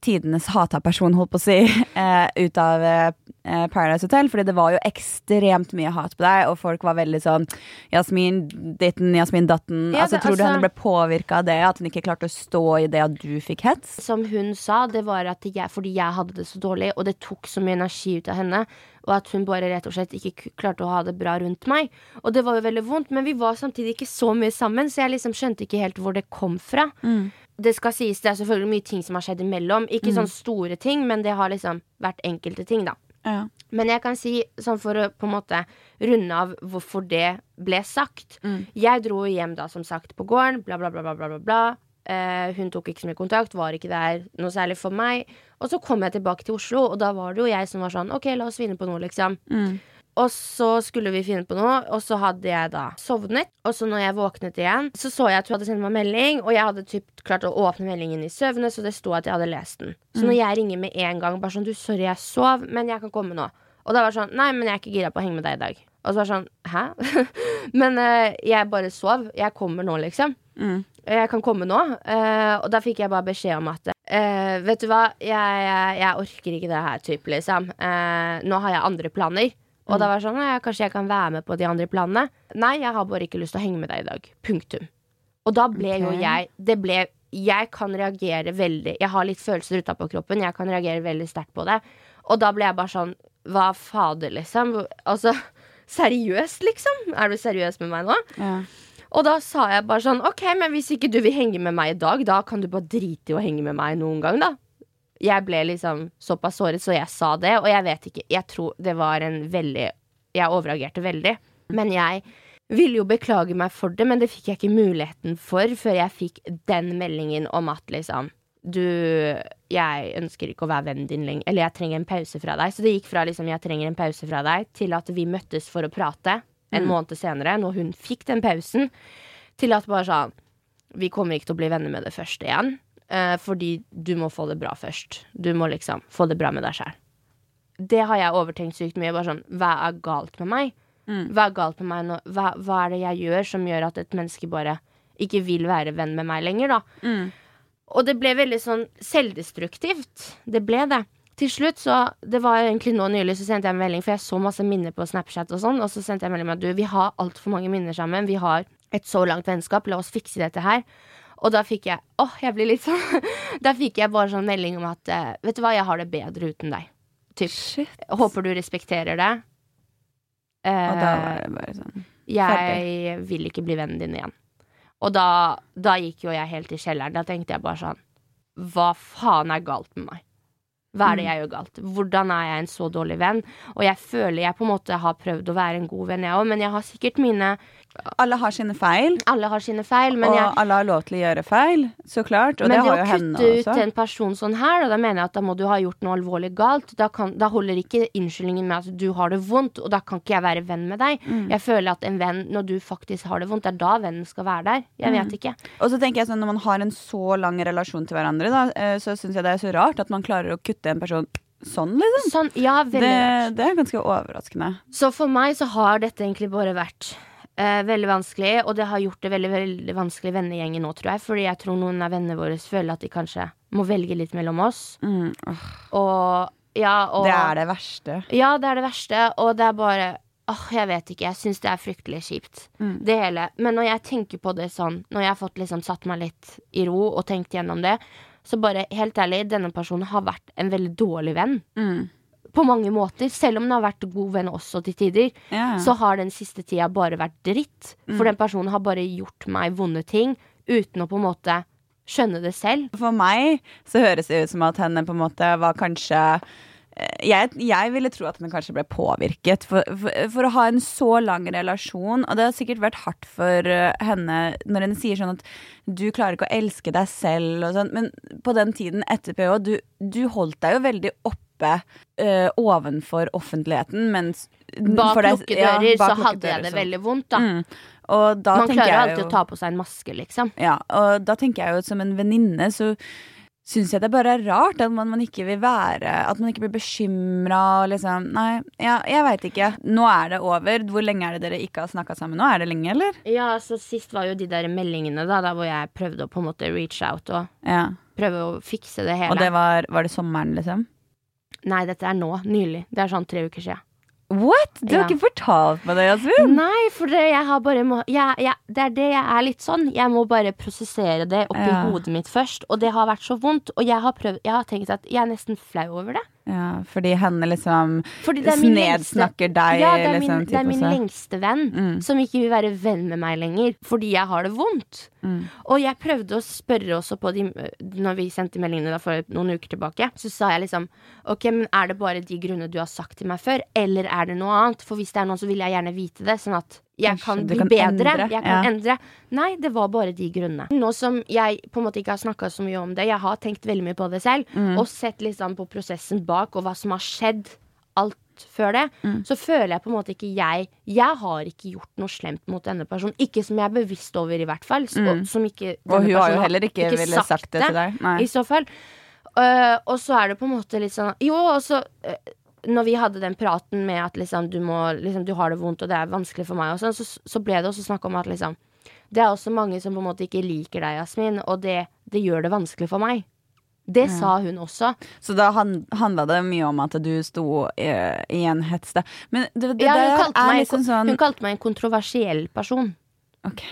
tidenes hata person, holdt på å si, eh, ut av eh, Paradise Hotel? Fordi det var jo ekstremt mye hat på deg, og folk var veldig sånn Jasmin ditten, Jasmin datten. Ja, altså, det- tror du altså- henne ble påvirka av det? At hun ikke klarte å stå i det at du fikk hets? Som hun sa, det var at jeg, fordi jeg hadde det så dårlig, og det tok så mye energi ut av henne, og at hun bare rett og slett ikke klarte å ha det bra rundt meg. Og det var jo veldig vondt, men vi var samtidig ikke så mye sammen, så jeg liksom skjønte ikke helt hvor det kom fra. Det skal sies, det er selvfølgelig mye ting som har skjedd imellom. Ikke sånn store ting, men det har liksom vært enkelte ting, da. Ja. Men jeg kan si, sånn for å på en måte runde av hvorfor det ble sagt Mm. Jeg dro hjem da, som sagt, på gården, bla, bla, bla, bla, bla, bla, bla. Eh, hun tok ikke så mye kontakt, var ikke der noe særlig for meg. Og så kom jeg tilbake til Oslo, og da var det jo jeg som var sånn OK, la oss finne på noe, liksom. Mm. Og så skulle vi finne på noe, og så hadde jeg da sovnet. Og så når jeg våknet igjen, så så jeg at hun hadde sendt meg melding, og jeg hadde typ klart å åpne meldingen i søvne, så det sto at jeg hadde lest den. Så når jeg ringer med en gang, bare sånn du, sorry, jeg sov, men jeg kan komme nå. Og da var det sånn, nei, men jeg er ikke gira på å henge med deg i dag. Og så var det sånn, hæ? men uh, jeg bare sov. Jeg kommer nå, liksom. Mm. Jeg kan komme nå. Uh, og da fikk jeg bare beskjed om at uh, Vet du hva, jeg, jeg, jeg orker ikke det her, typ, liksom. Nå har jeg andre planer. Og da var det sånn, «Nei, kanskje jeg kan være med på de andre planene. Nei, jeg har bare ikke lyst til å henge med deg i dag. Punktum. Og da ble jo jeg Det ble Jeg kan reagere veldig Jeg har litt følelser utapå kroppen. Jeg kan reagere veldig sterkt på det. Og da ble jeg bare sånn Hva fader, liksom? Altså, seriøst, liksom? Er du seriøs med meg nå? Ja. Og da sa jeg bare sånn OK, men hvis ikke du vil henge med meg i dag, da kan du bare drite i å henge med meg noen gang, da. Jeg ble liksom såpass såret, så jeg sa det. Og jeg vet ikke, jeg tror det var en veldig Jeg overreagerte veldig. Men jeg ville jo beklage meg for det, men det fikk jeg ikke muligheten for før jeg fikk den meldingen om at liksom Du, jeg ønsker ikke å være vennen din lenger. Eller jeg trenger en pause fra deg. Så det gikk fra liksom jeg trenger en pause fra deg, til at vi møttes for å prate en måned senere, når hun fikk den pausen, til at bare sånn Vi kommer ikke til å bli venner med det første igjen. Eh, fordi du må få det bra først. Du må liksom få det bra med deg sjæl. Det har jeg overtenkt sykt mye. Bare sånn, Hva er galt med meg? Hva er galt med meg nå? Hva, hva er det jeg gjør som gjør at et menneske bare ikke vil være venn med meg lenger, da? Mm. Og det ble veldig sånn selvdestruktivt. Det ble det. Til slutt, så Det var egentlig nå nylig, så sendte jeg en melding, for jeg så masse minner på Snapchat og sånn, og så sendte jeg en melding med at du, vi har altfor mange minner sammen. Vi har et så langt vennskap. La oss fikse dette her. Og da fikk jeg Åh, jeg blir litt sånn Da fikk jeg bare sånn melding om at eh, Vet du hva, jeg har det bedre uten deg. Typ. Shit. Håper du respekterer det. Og da Eh, var det bare sånn jeg vil ikke bli vennen din igjen. Og da, da gikk jo jeg helt i kjelleren. Da tenkte jeg bare sånn Hva faen er galt med meg? Hva er det jeg gjør galt? Hvordan er jeg en så dårlig venn? Og jeg føler jeg på en måte har prøvd å være en god venn, jeg òg, men jeg har sikkert mine Alle har sine feil, Alle har sine feil, men og jeg alle har lov til å gjøre feil, så klart. Og men det det å kutte ut en person sånn her, da mener jeg at da må du ha gjort noe alvorlig galt. Da, kan, da holder ikke unnskyldningen med at du har det vondt, og da kan ikke jeg være venn med deg. Mm. Jeg føler at en venn, når du faktisk har det vondt, det er da vennen skal være der. Jeg Mm. ikke. Og så tenker jeg sånn, Når man har en så lang relasjon til hverandre, da, eh, så syns jeg det er så rart at man klarer å kutte en person sånn, liksom. Sånn, ja, Det, det er ganske overraskende. Så for meg så har dette egentlig bare vært eh, veldig vanskelig, og det har gjort det veldig veldig vanskelig vennegjengen nå, tror jeg. Fordi jeg tror noen av vennene våre føler at de kanskje må velge litt mellom oss. Mm, åh, Og ja, og det er det verste. Ja, det er det verste, og det er bare Åh, jeg vet ikke. Jeg syns det er fryktelig kjipt. Mm. Det hele. Men når jeg tenker på det sånn, når jeg har fått liksom satt meg litt i ro og tenkt gjennom det, så bare helt ærlig, denne personen har vært en veldig dårlig venn. Mm. På mange måter. Selv om den har vært god venn også til tider, Ja. så har den siste tida bare vært dritt. For den personen har bare gjort meg vonde ting uten å på en måte skjønne det selv. For meg så høres det ut som at henne på en måte var kanskje eh, jeg, jeg ville tro at henne kanskje ble påvirket. For, for, for å ha en så lang relasjon, og det har sikkert vært hardt for eh, henne når hun sier sånn at du klarer ikke å elske deg selv og sånn, men på den tiden etter PH, du, du holdt deg jo veldig oppe uh, ovenfor offentligheten, mens Bak lukkede ja, dører bak så hadde jeg det veldig vondt, da. Mm. Man klarer alltid jo å ta på seg en maske, liksom. Ja, og da tenker jeg jo som en venninne så syns jeg det bare er rart at man, man ikke vil være At man ikke blir bekymra og liksom Nei, ja, jeg veit ikke. Nå er det over. Hvor lenge er det dere ikke har snakka sammen nå? Er det lenge, eller? Ja, så Sist var jo de der meldingene, da, der hvor jeg prøvde å på en måte reach out og Ja. prøve å fikse det hele. Og det var, var det sommeren, liksom? Nei, dette er nå. Nylig. Det er sånn tre uker siden. What?! Du har Ja. ikke fortalt meg det, Jasmin! Nei, for det, jeg har bare må, jeg, jeg, det er det jeg er litt sånn. Jeg må bare prosessere det oppi Ja. hodet mitt først. Og det har vært så vondt. Og jeg har, prøvd, jeg har tenkt at jeg er nesten flau over det. Ja, fordi henne liksom Fordi er nedsnakker deg, Ja, det er liksom. min, det er min lengste venn Mm. som ikke vil være venn med meg lenger fordi jeg har det vondt. Mm. Og jeg prøvde å spørre også på de Når vi sendte meldingene for noen uker tilbake, så sa jeg liksom Ok, men er det bare de grunnene du har sagt til meg før, eller er det noe annet? For hvis det er noe, så vil jeg gjerne vite det, sånn at jeg kan bli kan bedre. endre, Jeg kan ja. endre. Nei, det var bare de grunnene. Nå som jeg på en måte ikke har snakka så mye om det, jeg har tenkt veldig mye på det selv, Mm. og sett liksom på prosessen bak, og hva som har skjedd alt før det, Mm. så føler jeg på en måte ikke jeg Jeg har ikke gjort noe slemt mot denne personen. Ikke som jeg er bevisst over, i hvert fall. Så, Mm. som ikke Og hun har jo heller ikke, ville sagt det til deg. Nei. i så fall. Uh, og så er det på en måte litt sånn Jo, og så øh, Når vi hadde den praten med at liksom du må liksom, Du har det vondt, og det er vanskelig for meg, sånn, så, så ble det også snakk om at liksom Det er også mange som på en måte ikke liker deg, Jasmin, og det, det gjør det vanskelig for meg. Det sa hun også. Så da han, handla det mye om at du sto i, i en hets. Men det, det Ja, hun, kalte meg, liksom sånn hun kalte meg en kontroversiell person. Ok.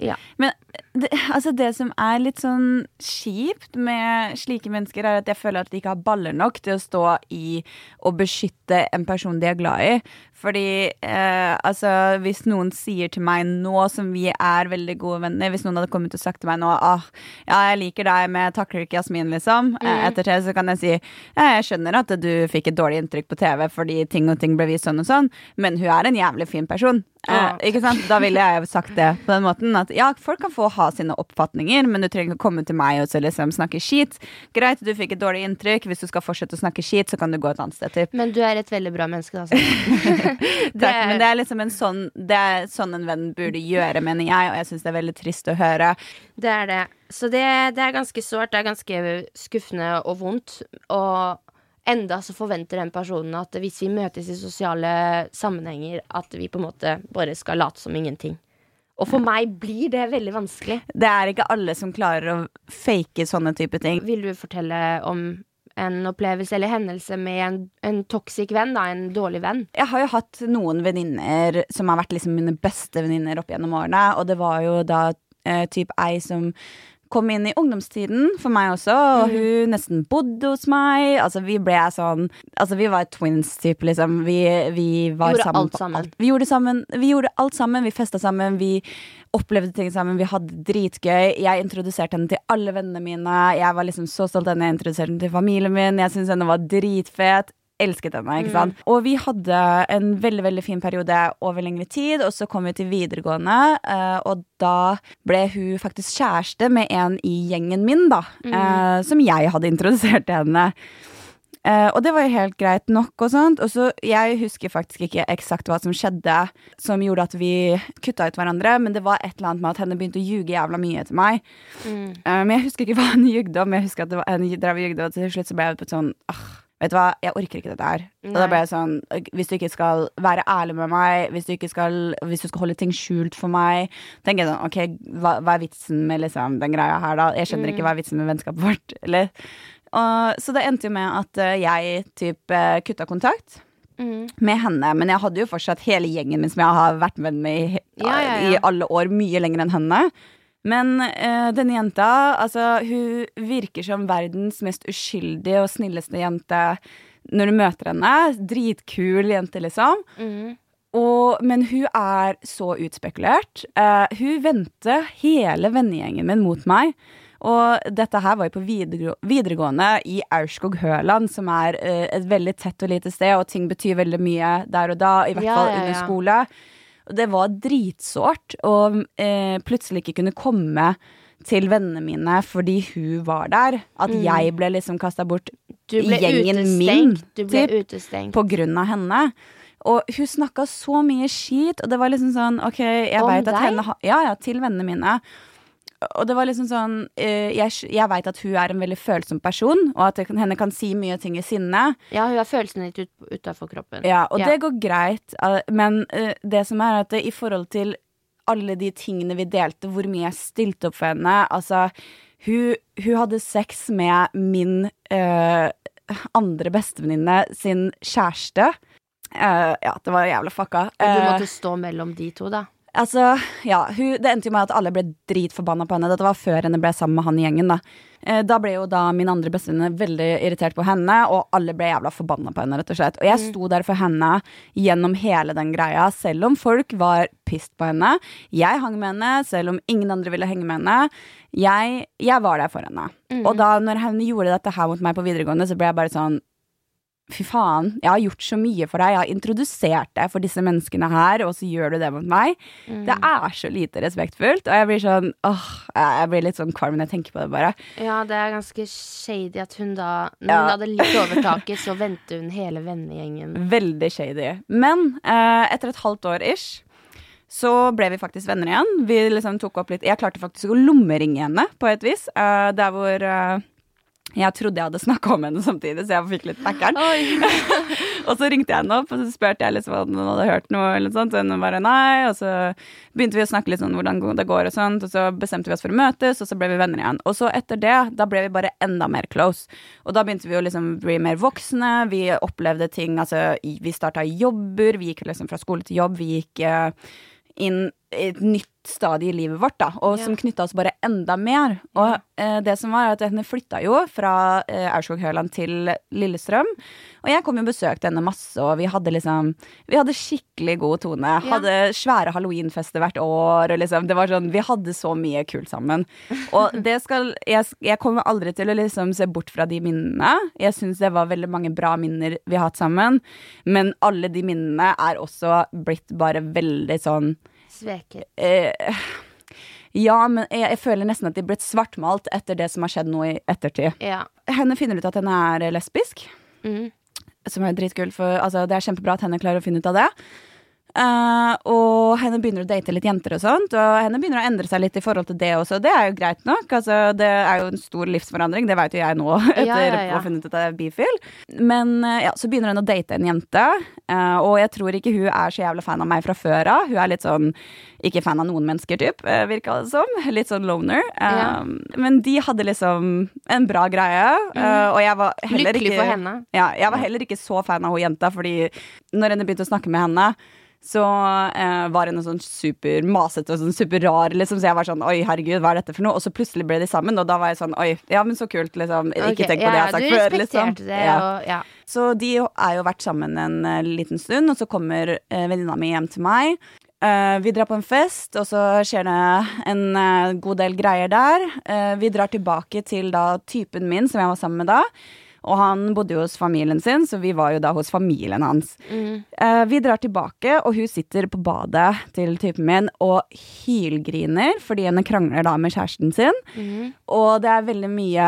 Ja. Men det, altså det som er litt sånn kjipt med slike mennesker, er at jeg føler at de ikke har baller nok til å stå i og beskytte en person de er glad i. Fordi eh, altså, hvis noen sier til meg nå som vi er veldig gode venner Hvis noen hadde kommet og sagt til meg nå ah, ja, jeg liker deg, men jeg takler ikke Jasmin, liksom. Eh, etter det så kan jeg si ja, jeg skjønner at du fikk et dårlig inntrykk på TV fordi ting og ting ble vist sånn og sånn, men hun er en jævlig fin person. Eh, ikke sant? Da ville jeg sagt det på den måten at ja, folk kan få ha sine oppfatninger, men du trenger ikke komme til meg og så liksom snakke skit. Greit, du fikk et dårlig inntrykk. Hvis du skal fortsette å snakke skit, så kan du gå et annet sted. Typ. Men du er et veldig bra menneske, altså. Takk, men det er liksom en sånn Det er sånn en venn burde gjøre, mener jeg, og jeg syns det er veldig trist å høre. Det er det. Så det, det er ganske sårt. Det er ganske skuffende og vondt. Og enda så forventer den personen at hvis vi møtes i sosiale sammenhenger, at vi på en måte bare skal late som ingenting. Og for meg blir det veldig vanskelig. Det er ikke alle som klarer å fake sånne type ting. Vil du fortelle om en opplevelse eller hendelse med en, en toxic venn, da, en dårlig venn? Jeg har jo hatt noen venninner som har vært liksom mine beste venninner opp gjennom årene, og det var jo da eh, typ ei som kom inn i ungdomstiden for meg også, og hun nesten bodde hos meg. Altså, vi ble sånn Altså, vi var twins, type, liksom. Vi, vi var Gjorde sammen alt sammen. alt. Vi gjorde, sammen, vi gjorde alt sammen. Vi festa sammen. Vi opplevde ting sammen. Vi hadde det dritgøy. Jeg introduserte henne til alle vennene mine. Jeg var liksom så stolt av henne. Jeg introduserte henne til familien min. Jeg syntes henne var dritfet elsket henne. ikke sant? Og vi hadde en veldig veldig fin periode over lengre tid, og så kom vi til videregående, eh, og da ble hun faktisk kjæreste med en i gjengen min, da, eh, som jeg hadde introdusert til henne. Uh, og det var jo helt greit nok og sånt. Og så, jeg husker faktisk ikke eksakt hva som skjedde som gjorde at vi kutta ut hverandre, men det var et eller annet med at henne begynte å ljuge jævla mye til meg. Mm. Uh, men jeg husker ikke hva hun ljugde om. Jeg husker at det var, hun drev og og til slutt så ble jeg på sånn ah, Vet du hva, jeg orker ikke dette her. Og da ble jeg sånn Hvis du ikke skal være ærlig med meg, hvis du skal Hvis du skal holde ting skjult for meg, tenker jeg sånn OK, hva, hva er vitsen med liksom den greia her, da? Jeg skjønner ikke hva er vitsen med vennskapet vårt, eller? Og, så det endte jo med at eh, jeg typ eh, kutta kontakt Mm. med henne. Men jeg hadde jo fortsatt hele gjengen min som jeg har vært venn med i, Ja, ja, ja. i alle år, mye lenger enn henne. Men eh, denne jenta, altså, hun virker som verdens mest uskyldige og snilleste jente når du møter henne. Dritkul jente, liksom. Mm. Og, men hun er så utspekulert. Uh, hun vendte hele vennegjengen min mot meg. Og dette her var jo på videregående i Aurskog-Høland, som er uh, et veldig tett og lite sted, og ting betyr veldig mye der og da, i hvert Ja, fall ja, under ja. skole. Det var dritsårt å eh, plutselig ikke kunne komme til vennene mine fordi hun var der. At Mm. jeg ble liksom kasta bort i gjengen min. Du ble typ. utestengt. på grunn av henne. Og hun snakka så mye skit, og det var liksom sånn OK, jeg Om at henne Ja, ja, til vennene mine. Og det var liksom sånn eh, Jeg, jeg veit at hun er en veldig følsom person, og at henne kan si mye ting i sinne. Ja, hun har følelsene litt ut, utafor kroppen. Ja, og Ja. det går greit, eh, men eh, det som er at det, i forhold til alle de tingene vi delte, hvor mye jeg stilte opp for henne Altså, hun, hun hadde sex med min eh, andre bestevenninne sin kjæreste. Uh, ja, det var jævla fucka. Og du måtte stå mellom de to, da. Altså, ja, hun, Det endte jo med at alle ble dritforbanna på henne. Dette var før henne ble sammen med han i gjengen. Da Eh, Da ble jo da min andre bestevenninne veldig irritert på henne, og alle ble jævla forbanna på henne. rett og slett Og jeg sto der for henne gjennom hele den greia, selv om folk var pissed på henne. Jeg hang med henne, selv om ingen andre ville henge med henne. Jeg, jeg var der for henne. Og da når henne gjorde dette her mot meg på videregående, så ble jeg bare sånn Fy faen, jeg har gjort så mye for deg. Jeg har introdusert deg for disse menneskene her, og så gjør du det mot meg. Mm. Det er så lite respektfullt. Og jeg blir sånn åh, jeg blir litt sånn kvalm når jeg tenker på det, bare. Ja, det er ganske shady at hun da Når Ja. hun hadde litt overtaket, så vendte hun hele vennegjengen. Veldig shady. Men eh, etter et halvt år ish så ble vi faktisk venner igjen. Vi liksom tok opp litt Jeg klarte faktisk å lommeringe henne på et vis. eh, der hvor eh, jeg trodde jeg hadde snakka om henne samtidig, så jeg fikk litt packeren. og så ringte jeg henne opp, og så spurte jeg liksom om hun hadde hørt noe. eller sånt, og hun bare nei, og så begynte vi å snakke litt sånn hvordan det går, og sånt, og så bestemte vi oss for å møtes, og så ble vi venner igjen. Og så etter det, da ble vi bare enda mer close. Og da begynte vi å liksom bli mer voksne, vi opplevde ting, altså vi starta jobber, vi gikk liksom fra skole til jobb, vi gikk eh, inn et nytt stadie i livet vårt, da, og Ja. som knytta oss bare enda mer. Og eh, det som var, at henne flytta jo fra eh, Aurskog-Høland til Lillestrøm. Og jeg kom jo og besøkte henne masse, og vi hadde liksom Vi hadde skikkelig god tone. Ja. Hadde svære halloweenfester hvert år, og liksom Det var sånn Vi hadde så mye kult sammen. Og det skal Jeg, jeg kommer aldri til å liksom se bort fra de minnene. Jeg syns det var veldig mange bra minner vi har hatt sammen, men alle de minnene er også blitt bare veldig sånn Sveket. eh, Ja, men jeg, jeg føler nesten at de er blitt svartmalt etter det som har skjedd nå i ettertid. Ja. Henne finner ut at henne er lesbisk, Mm. som er dritkult, for altså, det er kjempebra at henne klarer å finne ut av det. Eh, og henne begynner å date litt jenter og sånt, og henne begynner å endre seg litt i forhold til det også. Det er jo greit nok. Altså, det er jo en stor livsforandring, det vet jo jeg nå etter Ja, ja, ja. å ha funnet ut at jeg er bifil. Men uh, ja, så begynner hun å date en jente, uh, og jeg tror ikke hun er så jævla fan av meg fra før av. Hun er litt sånn ikke fan av noen mennesker, typ, virka det som. Litt sånn loner. Men de hadde liksom en bra greie, eh, og jeg var heller Lykkelig ikke for henne. ja, jeg var heller ikke så fan av hun jenta, fordi når henne begynte å snakke med henne, så eh, var hun sånn super masete og sånn super rar, liksom. Så jeg var sånn oi, herregud, hva er dette for noe? Og så plutselig ble de sammen, og da var jeg sånn oi, ja, men så kult, liksom. Ikke Ikke tenk på det jeg har sagt før, liksom. det, Ja. og ja. Så de er jo vært sammen en uh, liten stund, og så kommer uh, venninna mi hjem til meg. Uh, vi drar på en fest, og så skjer det en uh, god del greier der. Vi drar tilbake til da typen min, som jeg var sammen med da. Og han bodde jo hos familien sin, så vi var jo da hos familien hans. Mm. Eh, vi drar tilbake, og hun sitter på badet til typen min og hylgriner fordi henne krangler da med kjæresten sin. Mm. Og det er veldig mye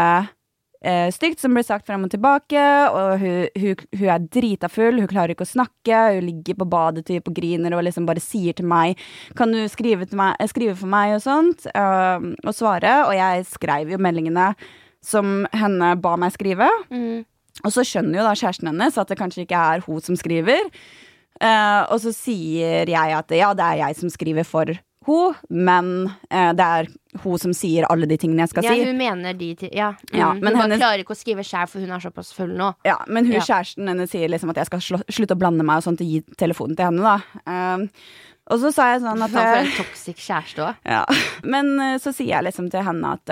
eh, stygt som blir sagt frem og tilbake, og hun, hun, hun er drita full, hun klarer ikke å snakke, hun ligger på badet typ, og griner og liksom bare sier til meg Kan du skrive, meg, skrive for meg og sånt, eh, og svare? Og jeg skrev jo meldingene som henne ba meg skrive. Mm. Og så skjønner jo da kjæresten hennes at det kanskje ikke er hun som skriver. Uh, og så sier jeg at ja, det er jeg som skriver for hun, men uh, det er hun som sier alle de tingene jeg skal Ja, si. hun mener de Ja, Ja, mm. men hun hennes- klarer ikke å skrive sjæl, for hun er såpass full nå. Ja, men hun Ja. kjæresten hennes sier liksom at jeg skal slutte å blande meg og sånt og gi telefonen til henne, da. uh, og så sa jeg sånn at For en toxic kjæreste òg. Ja. Men så sier jeg liksom til henne at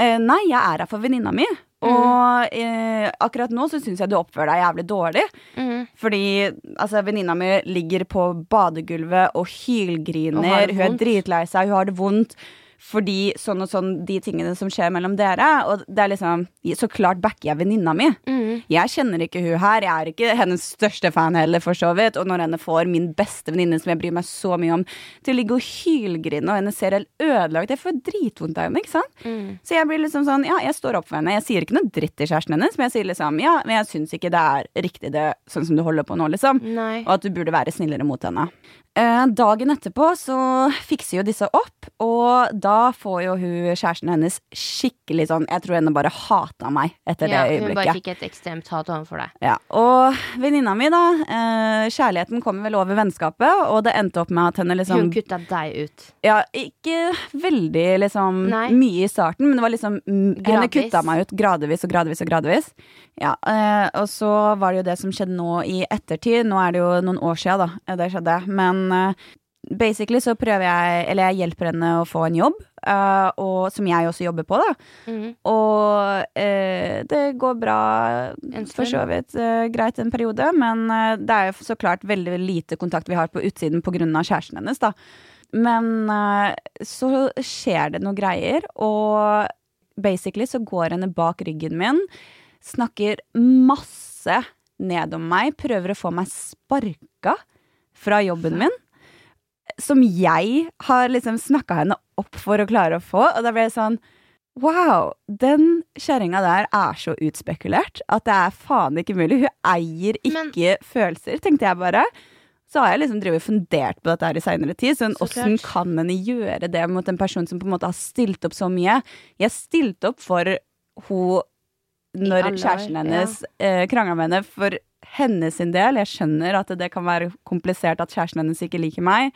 eh, nei, jeg er her for venninna mi. Og eh, akkurat nå så syns jeg du oppfører deg jævlig dårlig. Mm. Fordi altså, venninna mi ligger på badegulvet og hylgriner. Og hun er dritlei seg, hun har det vondt. Fordi sånn og sånn de tingene som skjer mellom dere. Og det er liksom Så klart backer jeg venninna mi. Mm. Jeg kjenner ikke hun her. Jeg er ikke hennes største fan heller, for så vidt. Og når henne får min beste venninne, som jeg bryr meg så mye om, til å ligge og hylgrine, og henne ser helt ødelagt Jeg får dritvondt av henne, ikke sant? Mm. Så jeg blir liksom sånn, ja, jeg står opp for henne. Jeg sier ikke noe dritt til kjæresten hennes, men jeg sier liksom, ja, men jeg syns ikke det er riktig det sånn som du holder på nå, liksom. Nei. Og at du burde være snillere mot henne. Eh, dagen etterpå så fikser jo disse opp, og da får jo hun kjæresten hennes skikkelig sånn Jeg tror henne bare hata meg etter Ja, det hun bare øyeblikket. fikk et ekstremt hat overfor deg. Ja, og venninna mi, da. Eh, kjærligheten kom vel over vennskapet, og det endte opp med at henne liksom Hun kutta deg ut. Ja, ikke veldig liksom Nei. mye i starten, men det var liksom gradvis. Henne kutta meg ut gradvis og gradvis og gradvis. Ja, eh, og så var det jo det som skjedde nå i ettertid. Nå er det jo noen år sia, da, det skjedde. Men eh, basically så prøver jeg Eller jeg hjelper henne å få en jobb, uh, og, som jeg også jobber på, da. Mm. Og uh, det går bra for så vidt uh, greit en periode, men det er jo så klart veldig lite kontakt vi har på utsiden pga. kjæresten hennes, da. Men så skjer det noe greier, og basically så går henne bak ryggen min, snakker masse ned om meg, prøver å få meg sparka fra jobben min. Som jeg har liksom snakka henne opp for å klare å få, og da ble det sånn Wow, den kjerringa der er så utspekulert at det er faen ikke mulig. Hun eier Men- ikke følelser, tenkte jeg bare. Så har jeg liksom drevet fundert på dette her i seinere tid. Sånn, Så Åssen kan henne gjøre det mot en person som på en måte har stilt opp så mye? Jeg stilte opp for hun når kjæresten hennes eh, krangla med henne for hennes sin del. Jeg skjønner at det kan være komplisert at kjæresten hennes ikke liker meg.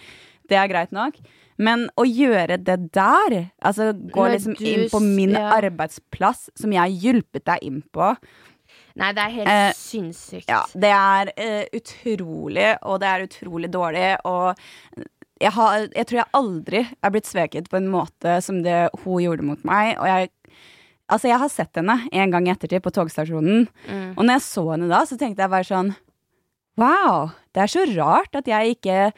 Det er greit nok. Men å gjøre det der, altså gå liksom inn på min ja. arbeidsplass, som jeg har hjulpet deg inn på, Nei, det er helt Eh, sinnssykt. ja, det er eh, utrolig, og det er utrolig dårlig. Og jeg, har, jeg tror jeg aldri er blitt sveket på en måte som det hun gjorde mot meg. Og jeg, altså jeg har sett henne en gang i ettertid på togstasjonen. Mm. Og når jeg så henne da, så tenkte jeg bare sånn Wow, det er så rart at jeg ikke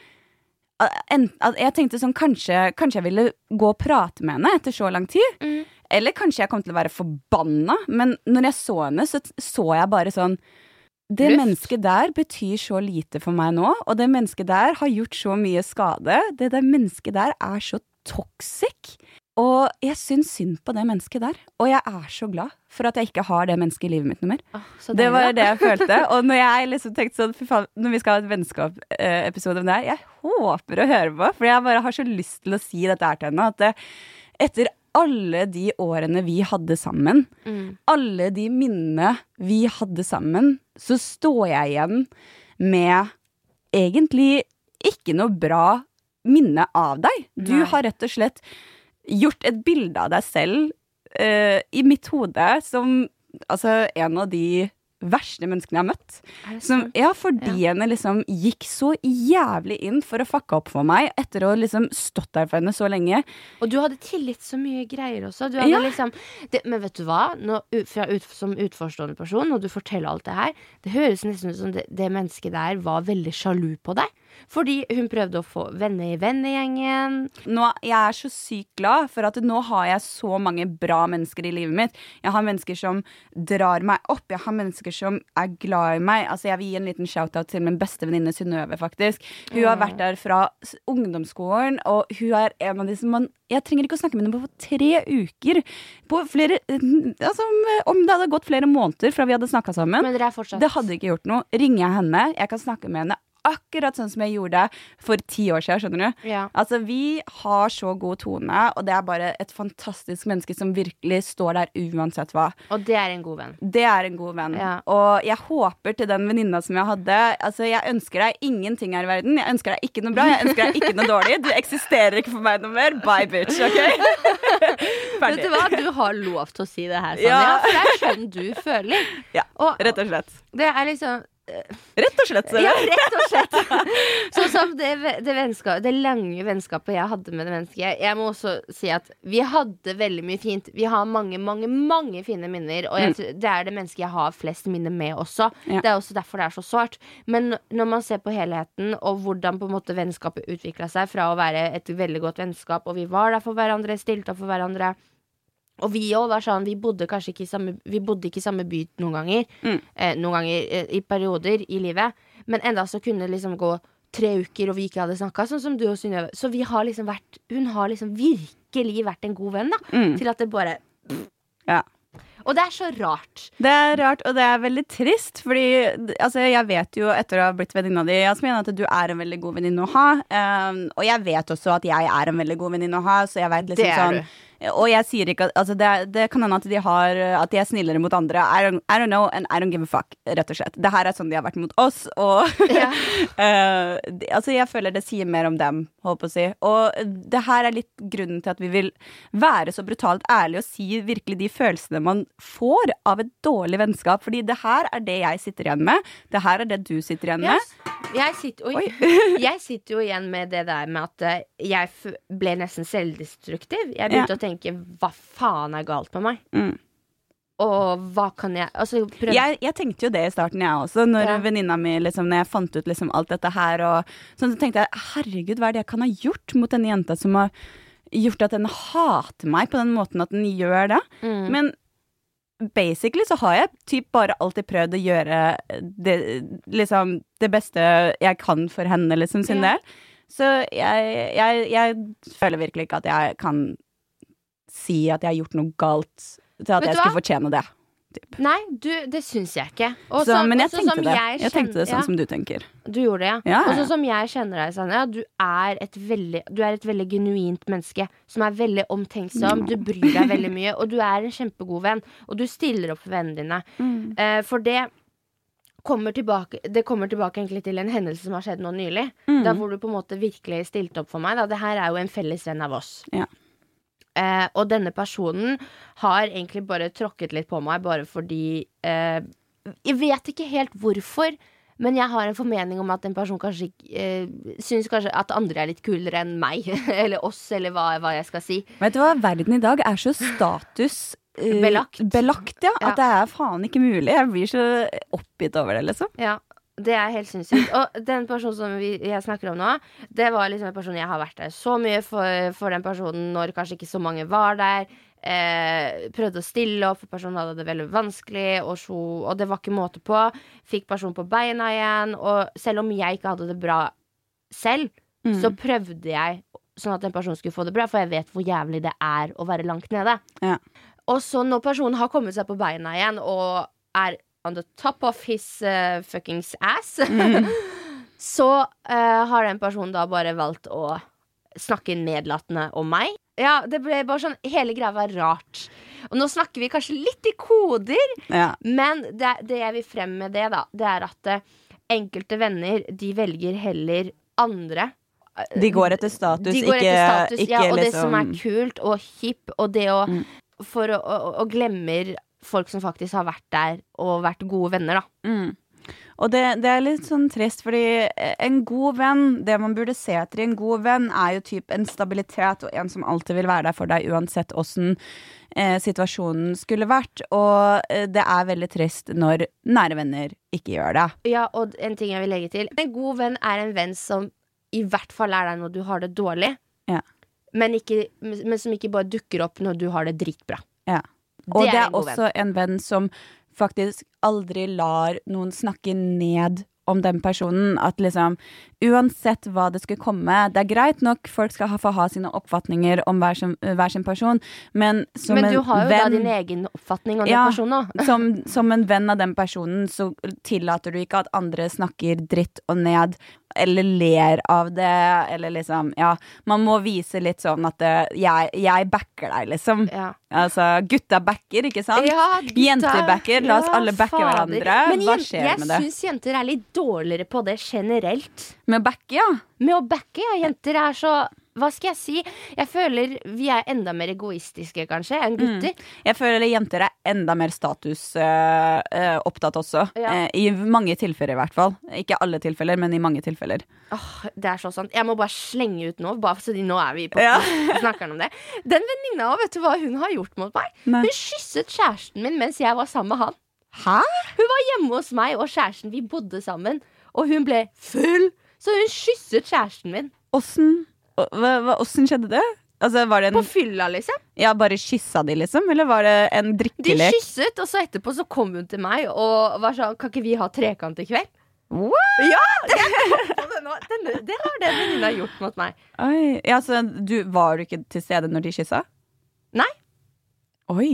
at Jeg tenkte sånn, kanskje, kanskje jeg ville gå og prate med henne etter så lang tid. Mm. Eller kanskje jeg kom til å være forbanna, men når jeg så henne, så så jeg bare sånn Det Luft. mennesket der betyr så lite for meg nå, og det mennesket der har gjort så mye skade. Det der mennesket der er så toxic. Og jeg syns synd på det mennesket der. Og jeg er så glad for at jeg ikke har det mennesket i livet mitt noe mer. Åh, Det var det jeg følte. Og når jeg liksom tenkte sånn, fy faen, når vi skal ha et vennskap-episode om det her, jeg håper å høre på, for jeg bare har så lyst til å si dette her til henne, at det, etter alle de årene vi hadde sammen, Mm. alle de minnene vi hadde sammen, så står jeg igjen med egentlig ikke noe bra minne av deg. Du Nei. har rett og slett gjort et bilde av deg selv uh, i mitt hode som altså, en av de verste menneskene jeg har møtt. Som, ja, fordi henne liksom gikk så jævlig inn for å fucke opp for meg etter å liksom stått der for henne så lenge. Og du hadde tillit så mye greier også. Ja. liksom, det, men vet du hva? Nå, ut, som utforstående person, når du forteller alt det her, det høres nesten ut som det, det mennesket der var veldig sjalu på deg. Fordi hun prøvde å få venner i vennegjengen. nå, jeg er så sykt glad for at nå har jeg så mange bra mennesker i livet mitt. Jeg har mennesker som drar meg opp. Jeg har mennesker som er glad i meg. Altså, jeg vil gi en liten shout-out til min beste venninne Synnøve, faktisk. Hun har vært der fra ungdomsskolen, og hun er en av de som man Jeg trenger ikke å snakke med henne på tre uker. På flere Altså, om det hadde gått flere måneder fra vi hadde snakka sammen. Men dere er fortsatt Det hadde ikke gjort noe. Ringer jeg henne, jeg kan snakke med henne akkurat sånn som jeg gjorde for ti år siden. skjønner du? Ja. Altså, Vi har så god tone, og det er bare et fantastisk menneske som virkelig står der uansett hva. Og det er en god venn. Det er en god venn. Ja. Og jeg håper til den venninna som jeg hadde Altså, jeg ønsker deg ingenting her i verden. Jeg ønsker deg ikke noe bra, jeg ønsker deg ikke noe dårlig. Du eksisterer ikke for meg noe mer. Bye, bitch. OK? Vet du hva? Du har lov til å si det her, Sanja. Ja. For det er sånn du føler. Ja, rett og slett. det er liksom Rett og slett. Ja, rett og slett. Sånn som det, det, det lange vennskapet jeg hadde med det mennesket. Jeg må også si at vi hadde veldig mye fint. Vi har mange, mange mange fine minner. Og jeg, det er det mennesket jeg har flest minner med også. Ja. Det er også derfor det er så sårt. Men når man ser på helheten, og hvordan på en måte vennskapet utvikla seg fra å være et veldig godt vennskap, og vi var der for hverandre, stilte opp for hverandre og vi òg var sånn, vi bodde kanskje ikke i samme, vi bodde ikke i samme by noen ganger. Mm. Eh, noen ganger eh, i perioder i livet. Men enda så kunne det liksom gå tre uker, og vi ikke hadde snakka. Sånn som du og Synnøve. Så vi har liksom vært Hun har liksom virkelig vært en god venn, da. Mm. Til at det bare Ja. Og det er så rart. Det er rart, og det er veldig trist, fordi altså, jeg vet jo etter å ha blitt venninna di, Jasmin, at du er en veldig god venninne å ha. Um, og jeg vet også at jeg er en veldig god venninne å ha, så jeg vet liksom sånn du. Og jeg sier ikke at altså det, det kan hende at de har At de er snillere mot andre. I don't, I don't know, and I don't give a fuck, rett og slett. Det her er sånn de har vært mot oss, og yeah. uh, de- altså jeg føler det sier mer om dem, holdt på å si. Og det her er litt grunnen til at vi vil være så brutalt ærlige og si virkelig de følelsene man får av et dårlig vennskap. Fordi det her er det jeg sitter igjen med. Det her er det du sitter igjen med. Jeg, sitter, oi. jeg sitter jo igjen med det der med at eh, jeg ble nesten selvdestruktiv. Jeg begynte å tenke hva faen er galt med meg? Mm. Og hva kan jeg Altså, Jeg, jeg tenkte jo det i starten, jeg også. Når Ja. venninna mi liksom, Når jeg fant ut liksom alt dette her, og sånn, så tenkte jeg herregud, hva er det jeg kan ha gjort mot denne jenta som har gjort at den hater meg på den måten at den gjør det? Mm. Men basically så har jeg typ bare alltid prøvd å gjøre det, liksom, det beste jeg kan for henne, liksom, sin Ja. del. Så jeg, jeg, jeg føler virkelig ikke at jeg kan si at jeg har gjort noe galt til at Vet jeg skulle hva? fortjene det. Nei, du, det syns jeg ikke. Også, Så, men jeg sånn tenkte som det. jeg Jeg tenkte det sånn sånn som du tenker. Du gjorde det, ja. Ja, Og ja. sånn som jeg kjenner deg, Sanja, du Du er et veldig genuint menneske som er veldig omtenksom. Du bryr deg veldig mye, og du er en kjempegod venn. Og du stiller opp for vennene dine. Mm. Uh, for det kommer tilbake Det kommer tilbake egentlig til en hendelse som har skjedd nå nylig. Mm. Da hvor du på en måte virkelig stilte opp for meg. Da. Det her er jo en felles venn av oss. Ja. Eh, og denne personen har egentlig bare tråkket litt på meg bare fordi eh, Jeg vet ikke helt hvorfor. Men jeg har en formening om at en person kanskje eh, syns kanskje at andre er litt kulere enn meg. eller oss, eller hva, hva jeg skal si. Vet du hva, verden i dag er så status eh, Belagt. belagt ja, Ja. At det er faen ikke mulig. Jeg blir så oppgitt over det, liksom. Ja, det er helt sinnssykt. Og den personen som vi, jeg snakker om nå, det var liksom en person jeg har vært der så mye for, for den personen når kanskje ikke så mange var der. Eh, prøvde å stille opp, for personen hadde det veldig vanskelig, og, så, og det var ikke måte på. Fikk personen på beina igjen, og selv om jeg ikke hadde det bra selv, Mm. så prøvde jeg sånn at den personen skulle få det bra, for jeg vet hvor jævlig det er å være langt nede. Ja. Og så når personen har kommet seg på beina igjen og er on the top of his uh, fuckings ass, så uh, har den personen da bare valgt å snakke nedlatende om meg. Ja, det ble bare sånn Hele greia var rart. Og nå snakker vi kanskje litt i koder, Ja. men det, det jeg vil frem med det, da, det er at eh, enkelte venner, de velger heller andre. De går etter status, De går ikke, etter status, ikke ja, og det liksom som er kult og hipp, og det å Mm. For å, å, å glemmer folk som faktisk har vært der og vært gode venner, da. mm. Og det, det er litt sånn trist, fordi en god venn, det man burde se etter i en god venn, er jo typ en stabilitet og en som alltid vil være der for deg uansett åssen eh, situasjonen skulle vært. Og eh, det er veldig trist når nære venner ikke gjør det. Ja, og en ting jeg vil legge til. En god venn er en venn som i hvert fall er der når du har det dårlig, Ja. men, ikke, men som ikke bare dukker opp når du har det dritbra. Ja. Og det er, en er også en venn som faktisk aldri lar noen snakke ned om den personen. At liksom, uansett hva det skulle komme Det er greit nok, folk skal ha, få ha sine oppfatninger om hver sin, hver sin person, men som Men du har jo da din egen oppfatning om Ja. den personen òg. som, som en venn av den personen, så tillater du ikke at andre snakker dritt og ned, eller ler av det, eller liksom Ja, man må vise litt sånn at det, jeg, jeg backer deg, liksom. Ja. Altså, gutta backer, ikke sant? Ja, gutta. Jenter backer, la oss alle backe fader. hverandre. Men Hva skjer med det? Jeg syns jenter er litt dårligere på det generelt. Med å backe, ja. Med å backe, ja. Jenter er så hva skal jeg si? Jeg føler vi er enda mer egoistiske, kanskje, enn gutter. Jeg føler jenter er enda mer statusopptatt også. Ja. Eh, I mange tilfeller, i hvert fall. Ikke alle tilfeller, men i mange tilfeller. Åh, det er så sant. Jeg må bare slenge ut nå, bare fordi nå er vi på Ja. snakker om det. Den venninna, vet du hva hun har gjort mot meg? Nei. Hun kysset kjæresten min mens jeg var sammen med han. Hæ? Hun var hjemme hos meg og kjæresten, vi bodde sammen, og hun ble full. Så hun kysset kjæresten min. Åssen åssen skjedde det? Altså, var det På fylla, liksom. Ja, bare kyssa de, liksom? Eller var det en drikkelek? De kysset, og så etterpå så kom hun til meg og var sånn Kan ikke vi ha trekant i kveld? What? Ja! Det det. Denne, det har den venninna gjort mot meg. Oi. Ja, så du, var du ikke til stede når de kyssa? Nei. Oi.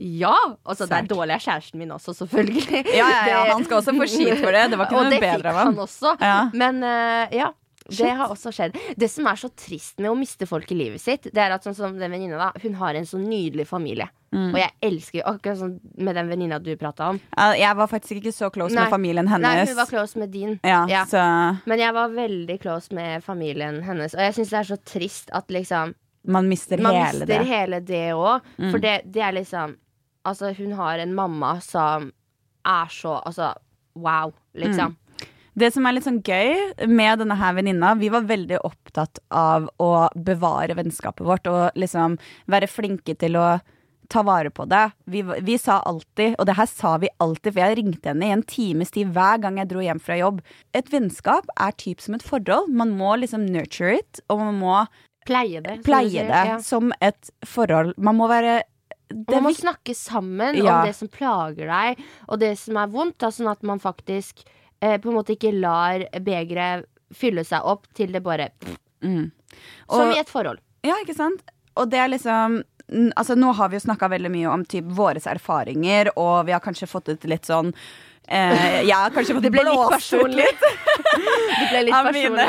Ja! Altså, det er dårlig av kjæresten min også, selvfølgelig. Ja, ja, ja, han skal også få skit for det. Det var ikke og noe det bedre fikk av han. han også. Ja. Men uh, ja. Det har også skjedd. Det som er så trist med å miste folk i livet sitt, Det er at sånn som den venninna da Hun har en så nydelig familie. Mm. Og jeg elsker Akkurat sånn med den venninna du prata om. Jeg var faktisk ikke så close Nei. med familien hennes. Nei, hun var close med din. ja, Ja. Så Men jeg var veldig close med familien hennes. Og jeg syns det er så trist at liksom man mister Man hele mister det. hele det òg. Mm. For det, det er liksom Altså, hun har en mamma som er så Altså, wow, liksom. Det som er litt sånn gøy med denne her venninna, vi var veldig opptatt av å bevare vennskapet vårt og liksom være flinke til å ta vare på det. Vi, vi sa alltid, og det her sa vi alltid, for jeg ringte henne i en times tid hver gang jeg dro hjem fra jobb. Et vennskap er typ som et forhold. Man må liksom nurture it, og man må Pleie det. pleie det Ja. som et forhold. Man må være man må snakke sammen Ja. om det som plager deg, og det som er vondt, da, sånn at man faktisk eh, på en måte ikke lar begeret fylle seg opp til det bare mm. Som i et forhold. Ja, ikke sant? Og det er liksom Altså, nå har vi jo snakka veldig mye om typ våre erfaringer, og vi har kanskje fått ut litt sånn eh, Jeg har kanskje fått Det ble litt blåst ut personlig. Det ble litt av mine.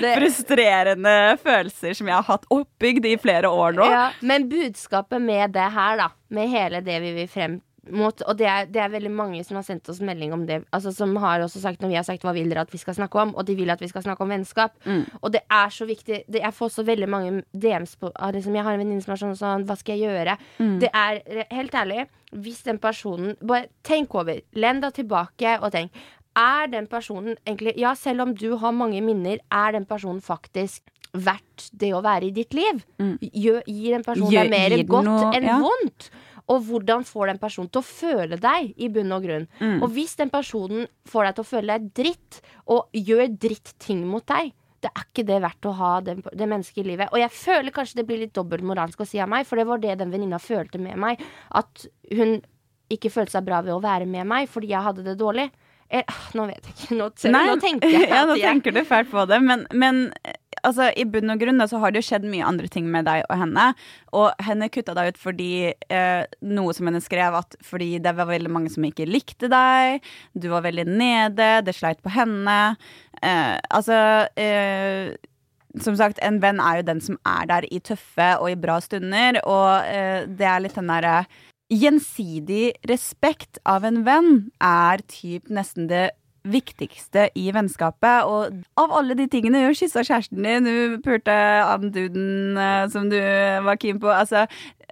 Det, frustrerende følelser som jeg har hatt oppbygd i flere år nå. ja, men budskapet med det her, da, med hele det vi vil frem mot, og det er, det er veldig mange som har sendt oss melding om det, altså som har også sagt når vi har sagt hva vil dere at vi skal snakke om, og de vil at vi skal snakke om vennskap. Mm. Og det er så viktig. Det, jeg får så veldig mange DMs på liksom, Jeg har en venninne som er sånn sånn, hva skal jeg gjøre? Mm. Det er helt ærlig, hvis den personen Bare tenk over. Len deg tilbake og tenk. Er den personen egentlig Ja, selv om du har mange minner, er den personen faktisk verdt det å være i ditt liv? Mm. Gjør, gir en person deg mer godt noe- enn ja. vondt? Og hvordan får den personen til å føle deg, i bunn og grunn? Mm. Og hvis den personen får deg til å føle deg dritt, og gjør dritt-ting mot deg, det er ikke det verdt å ha det, det mennesket i livet. Og jeg føler kanskje det blir litt dobbeltmoralsk å si av meg, for det var det den venninna følte med meg. At hun ikke følte seg bra ved å være med meg fordi jeg hadde det dårlig. Eh, nå vet jeg ikke. Nå, Nei, nå tenker jeg ja, nå jeg tenker du fælt på det, men, men altså, i bunn og grunn da, så har det jo skjedd mye andre ting med deg og henne. Og henne kutta deg ut fordi eh, noe som henne skrev, at fordi det var veldig mange som ikke likte deg, du var veldig nede, det sleit på henne. Eh, altså eh, som sagt, en venn er jo den som er der i tøffe og i bra stunder, og eh, det er litt den derre Gjensidig respekt av en venn er typ nesten det viktigste i vennskapet. Og av alle de tingene Du kyssa kjæresten din, du pulte an duden eh, som du var keen på. Altså,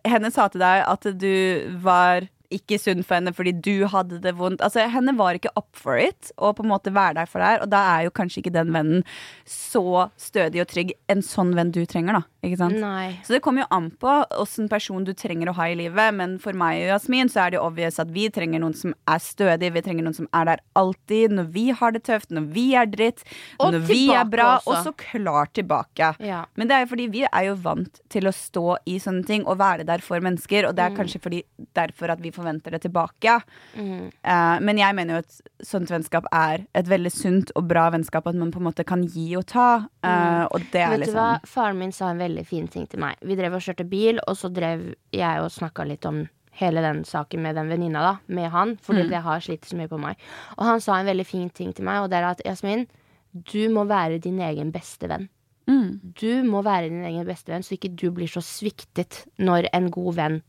henne sa til deg at du var ikke sunn for henne fordi du hadde det vondt. Altså, henne var ikke up for it å på en måte være der for deg, og da er jo kanskje ikke den vennen så stødig og trygg. En sånn venn du trenger, da. Ikke sant? Nei. Så det kommer jo an på åssen person du trenger å ha i livet. Men for meg og Jasmin så er det jo obvious at vi trenger noen som er stødig. Vi trenger noen som er der alltid når vi har det tøft, når vi er dritt, Og når vi er bra. også. Og så klart tilbake. Ja. Men det er jo fordi vi er jo vant til å stå i sånne ting og være der for mennesker. Og det er kanskje fordi derfor at vi forventer det tilbake. Mm. Uh, men jeg mener jo at sånt vennskap er et veldig sunt og bra vennskap. At man på en måte kan gi og ta. eh, og det er Vet du liksom hva? Faren min sa en veldig fin ting til meg. Vi drev og kjørte bil, og så drev jeg og snakka litt om hele den saken med den venninna, da. Med han. Fordi Mm. det har slitt så mye på meg. Og han sa en veldig fin ting til meg, og det er at Jasmin, du må være din egen beste venn. mm, Du må være din egen beste venn, så ikke du blir så sviktet når en god venn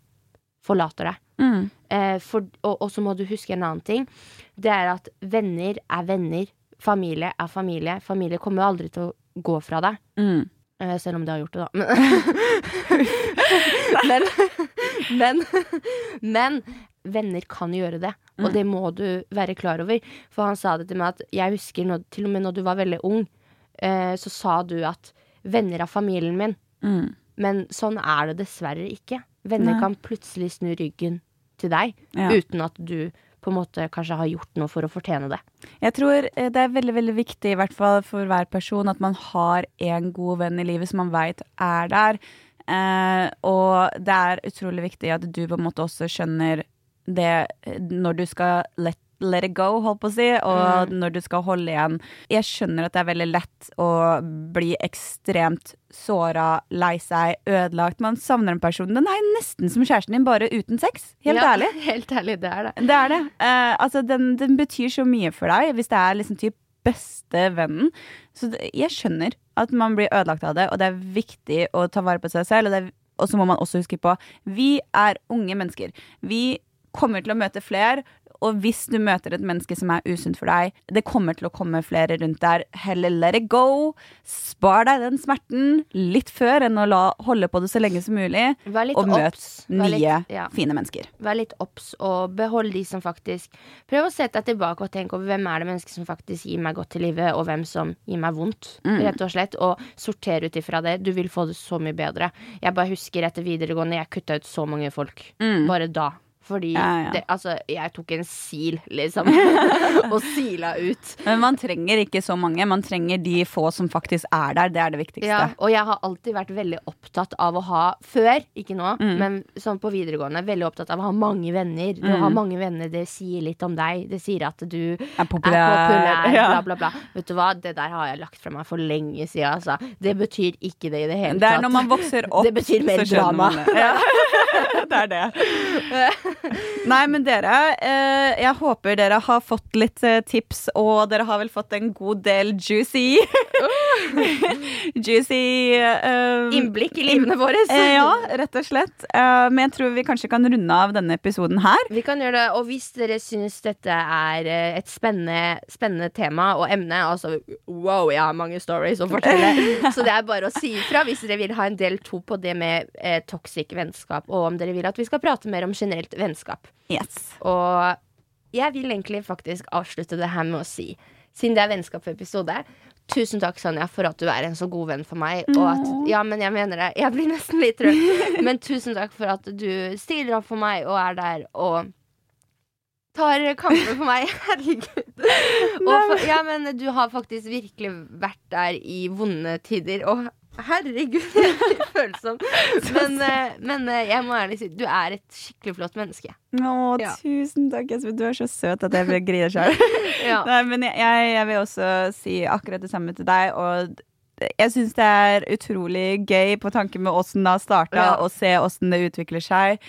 forlater deg. Mm, Eh, for, og, og så må du huske en annen ting. Det er at venner er venner. Familie er familie. Familie kommer jo aldri til å gå fra deg. mm. Eh, selv om det har gjort det, da. Men, men, men, venner kan gjøre det, og det må du være klar over. For han sa det til meg at jeg husker når, til og med når du var veldig ung, eh, så sa du at venner av familien min. Mm. Men sånn er det dessverre ikke. Venner Nei. kan plutselig snu ryggen til deg Ja. uten at du på en måte kanskje har gjort noe for å fortjene det. Jeg tror eh, det er veldig veldig viktig, i hvert fall for hver person, at man har en god venn i livet som man veit er der. Eh, og det er utrolig viktig at du på en måte også skjønner det eh, når du skal let, let it go, holdt på å si, og når du skal holde igjen. Jeg skjønner at det er veldig lett å bli ekstremt såra, lei seg, ødelagt. Man savner en person. Den er nesten som kjæresten din, bare uten sex. Helt Ja, ærlig. Helt ærlig, det er det. Det er det. Uh, altså, den, den betyr så mye for deg hvis det er liksom typ beste vennen. Så det, jeg skjønner at man blir ødelagt av det, og det er viktig å ta vare på seg selv. Og, det er, og så må man også huske på vi er unge mennesker. Vi kommer til å møte flere. Og hvis du møter et menneske som er usunt for deg, det kommer til å komme flere rundt der. Heller let it go. Spar deg den smerten litt før enn å la, holde på det så lenge som mulig. Og møt nye, litt- ja. fine mennesker. Vær litt obs, og behold de som faktisk Prøv å sette deg tilbake og tenke over hvem er det mennesket som faktisk gir meg godt i livet, og hvem som gir meg vondt, Mm. rett og slett. Og sorter ut ifra det. Du vil få det så mye bedre. Jeg bare husker etter videregående, jeg kutta ut så mange folk. Bare da. Fordi. Ja, ja. Det, altså, jeg tok en sil, liksom, og sila ut. Men man trenger ikke så mange. Man trenger de få som faktisk er der. Det er det viktigste. Ja, og jeg har alltid vært veldig opptatt av å ha Før, ikke nå, Mm. men sånn på videregående, veldig opptatt av å ha mange venner. Å Mm. ha mange venner, det sier litt om deg. Det sier at du Er er populær. populær, Ja. bla, bla, bla. Vet du hva, det der har jeg lagt fra meg for lenge siden, altså. Det betyr ikke det i det hele tatt. Det er tatt. når man vokser opp, Det betyr mer drama. Ja. det er det. Nei, men dere, eh, jeg håper dere har fått litt eh, tips, og dere har vel fått en god del juicy Juicy um, Innblikk i livene våre. Ja, rett og slett. Men jeg tror vi kanskje kan runde av denne episoden her. Vi kan gjøre det, og hvis dere syns dette er et spennende, spennende tema og emne Altså, wow, jeg har mange stories å fortelle. Så det er bare å si ifra hvis dere vil ha en del to på det med eh, toxic vennskap, og om dere vil at vi skal prate mer om generelt vennskap. Yes. Og jeg vil egentlig faktisk avslutte det her med å si, siden det er vennskapsepisode Tusen takk, Sanja, for at du er en så god venn for meg. Og at, ja, men jeg mener det. Jeg blir nesten litt rød. Men tusen takk for at du stiller opp for meg og er der og tar kampen for meg. Herregud. For, ja, men du har faktisk virkelig vært der i vonde tider. Og herregud, følsom. Men, eh, men eh, jeg må ærlig si, du er et skikkelig flott menneske. Å, Ja. tusen takk. Espen. Du er så søt at jeg griner sjøl. Ja. Men jeg, jeg, vil også si akkurat det samme til deg. Og jeg syns det er utrolig gøy på tanke med åssen det har starta, Ja. og se åssen det utvikler seg.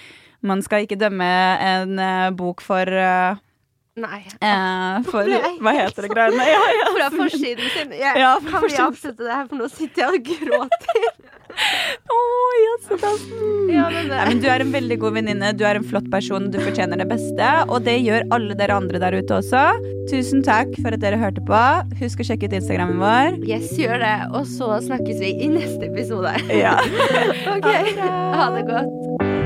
Man skal ikke dømme en eh, bok for eh, Nei. eh, For Hva heter det greiene? Ja, ja. Fra forsiden sin. Jeg, Ja, kan vi avslutte det her, for nå sitter jeg og gråter. Å, jazzedassen. Ja, men men du er en veldig god venninne, du er en flott person, du fortjener det beste. Og det gjør alle dere andre der ute også. Tusen takk for at dere hørte på. Husk å sjekke ut Instagrammen vår. Yes, gjør det. Og så snakkes vi i neste episode. Ja. Ok, Ha det godt.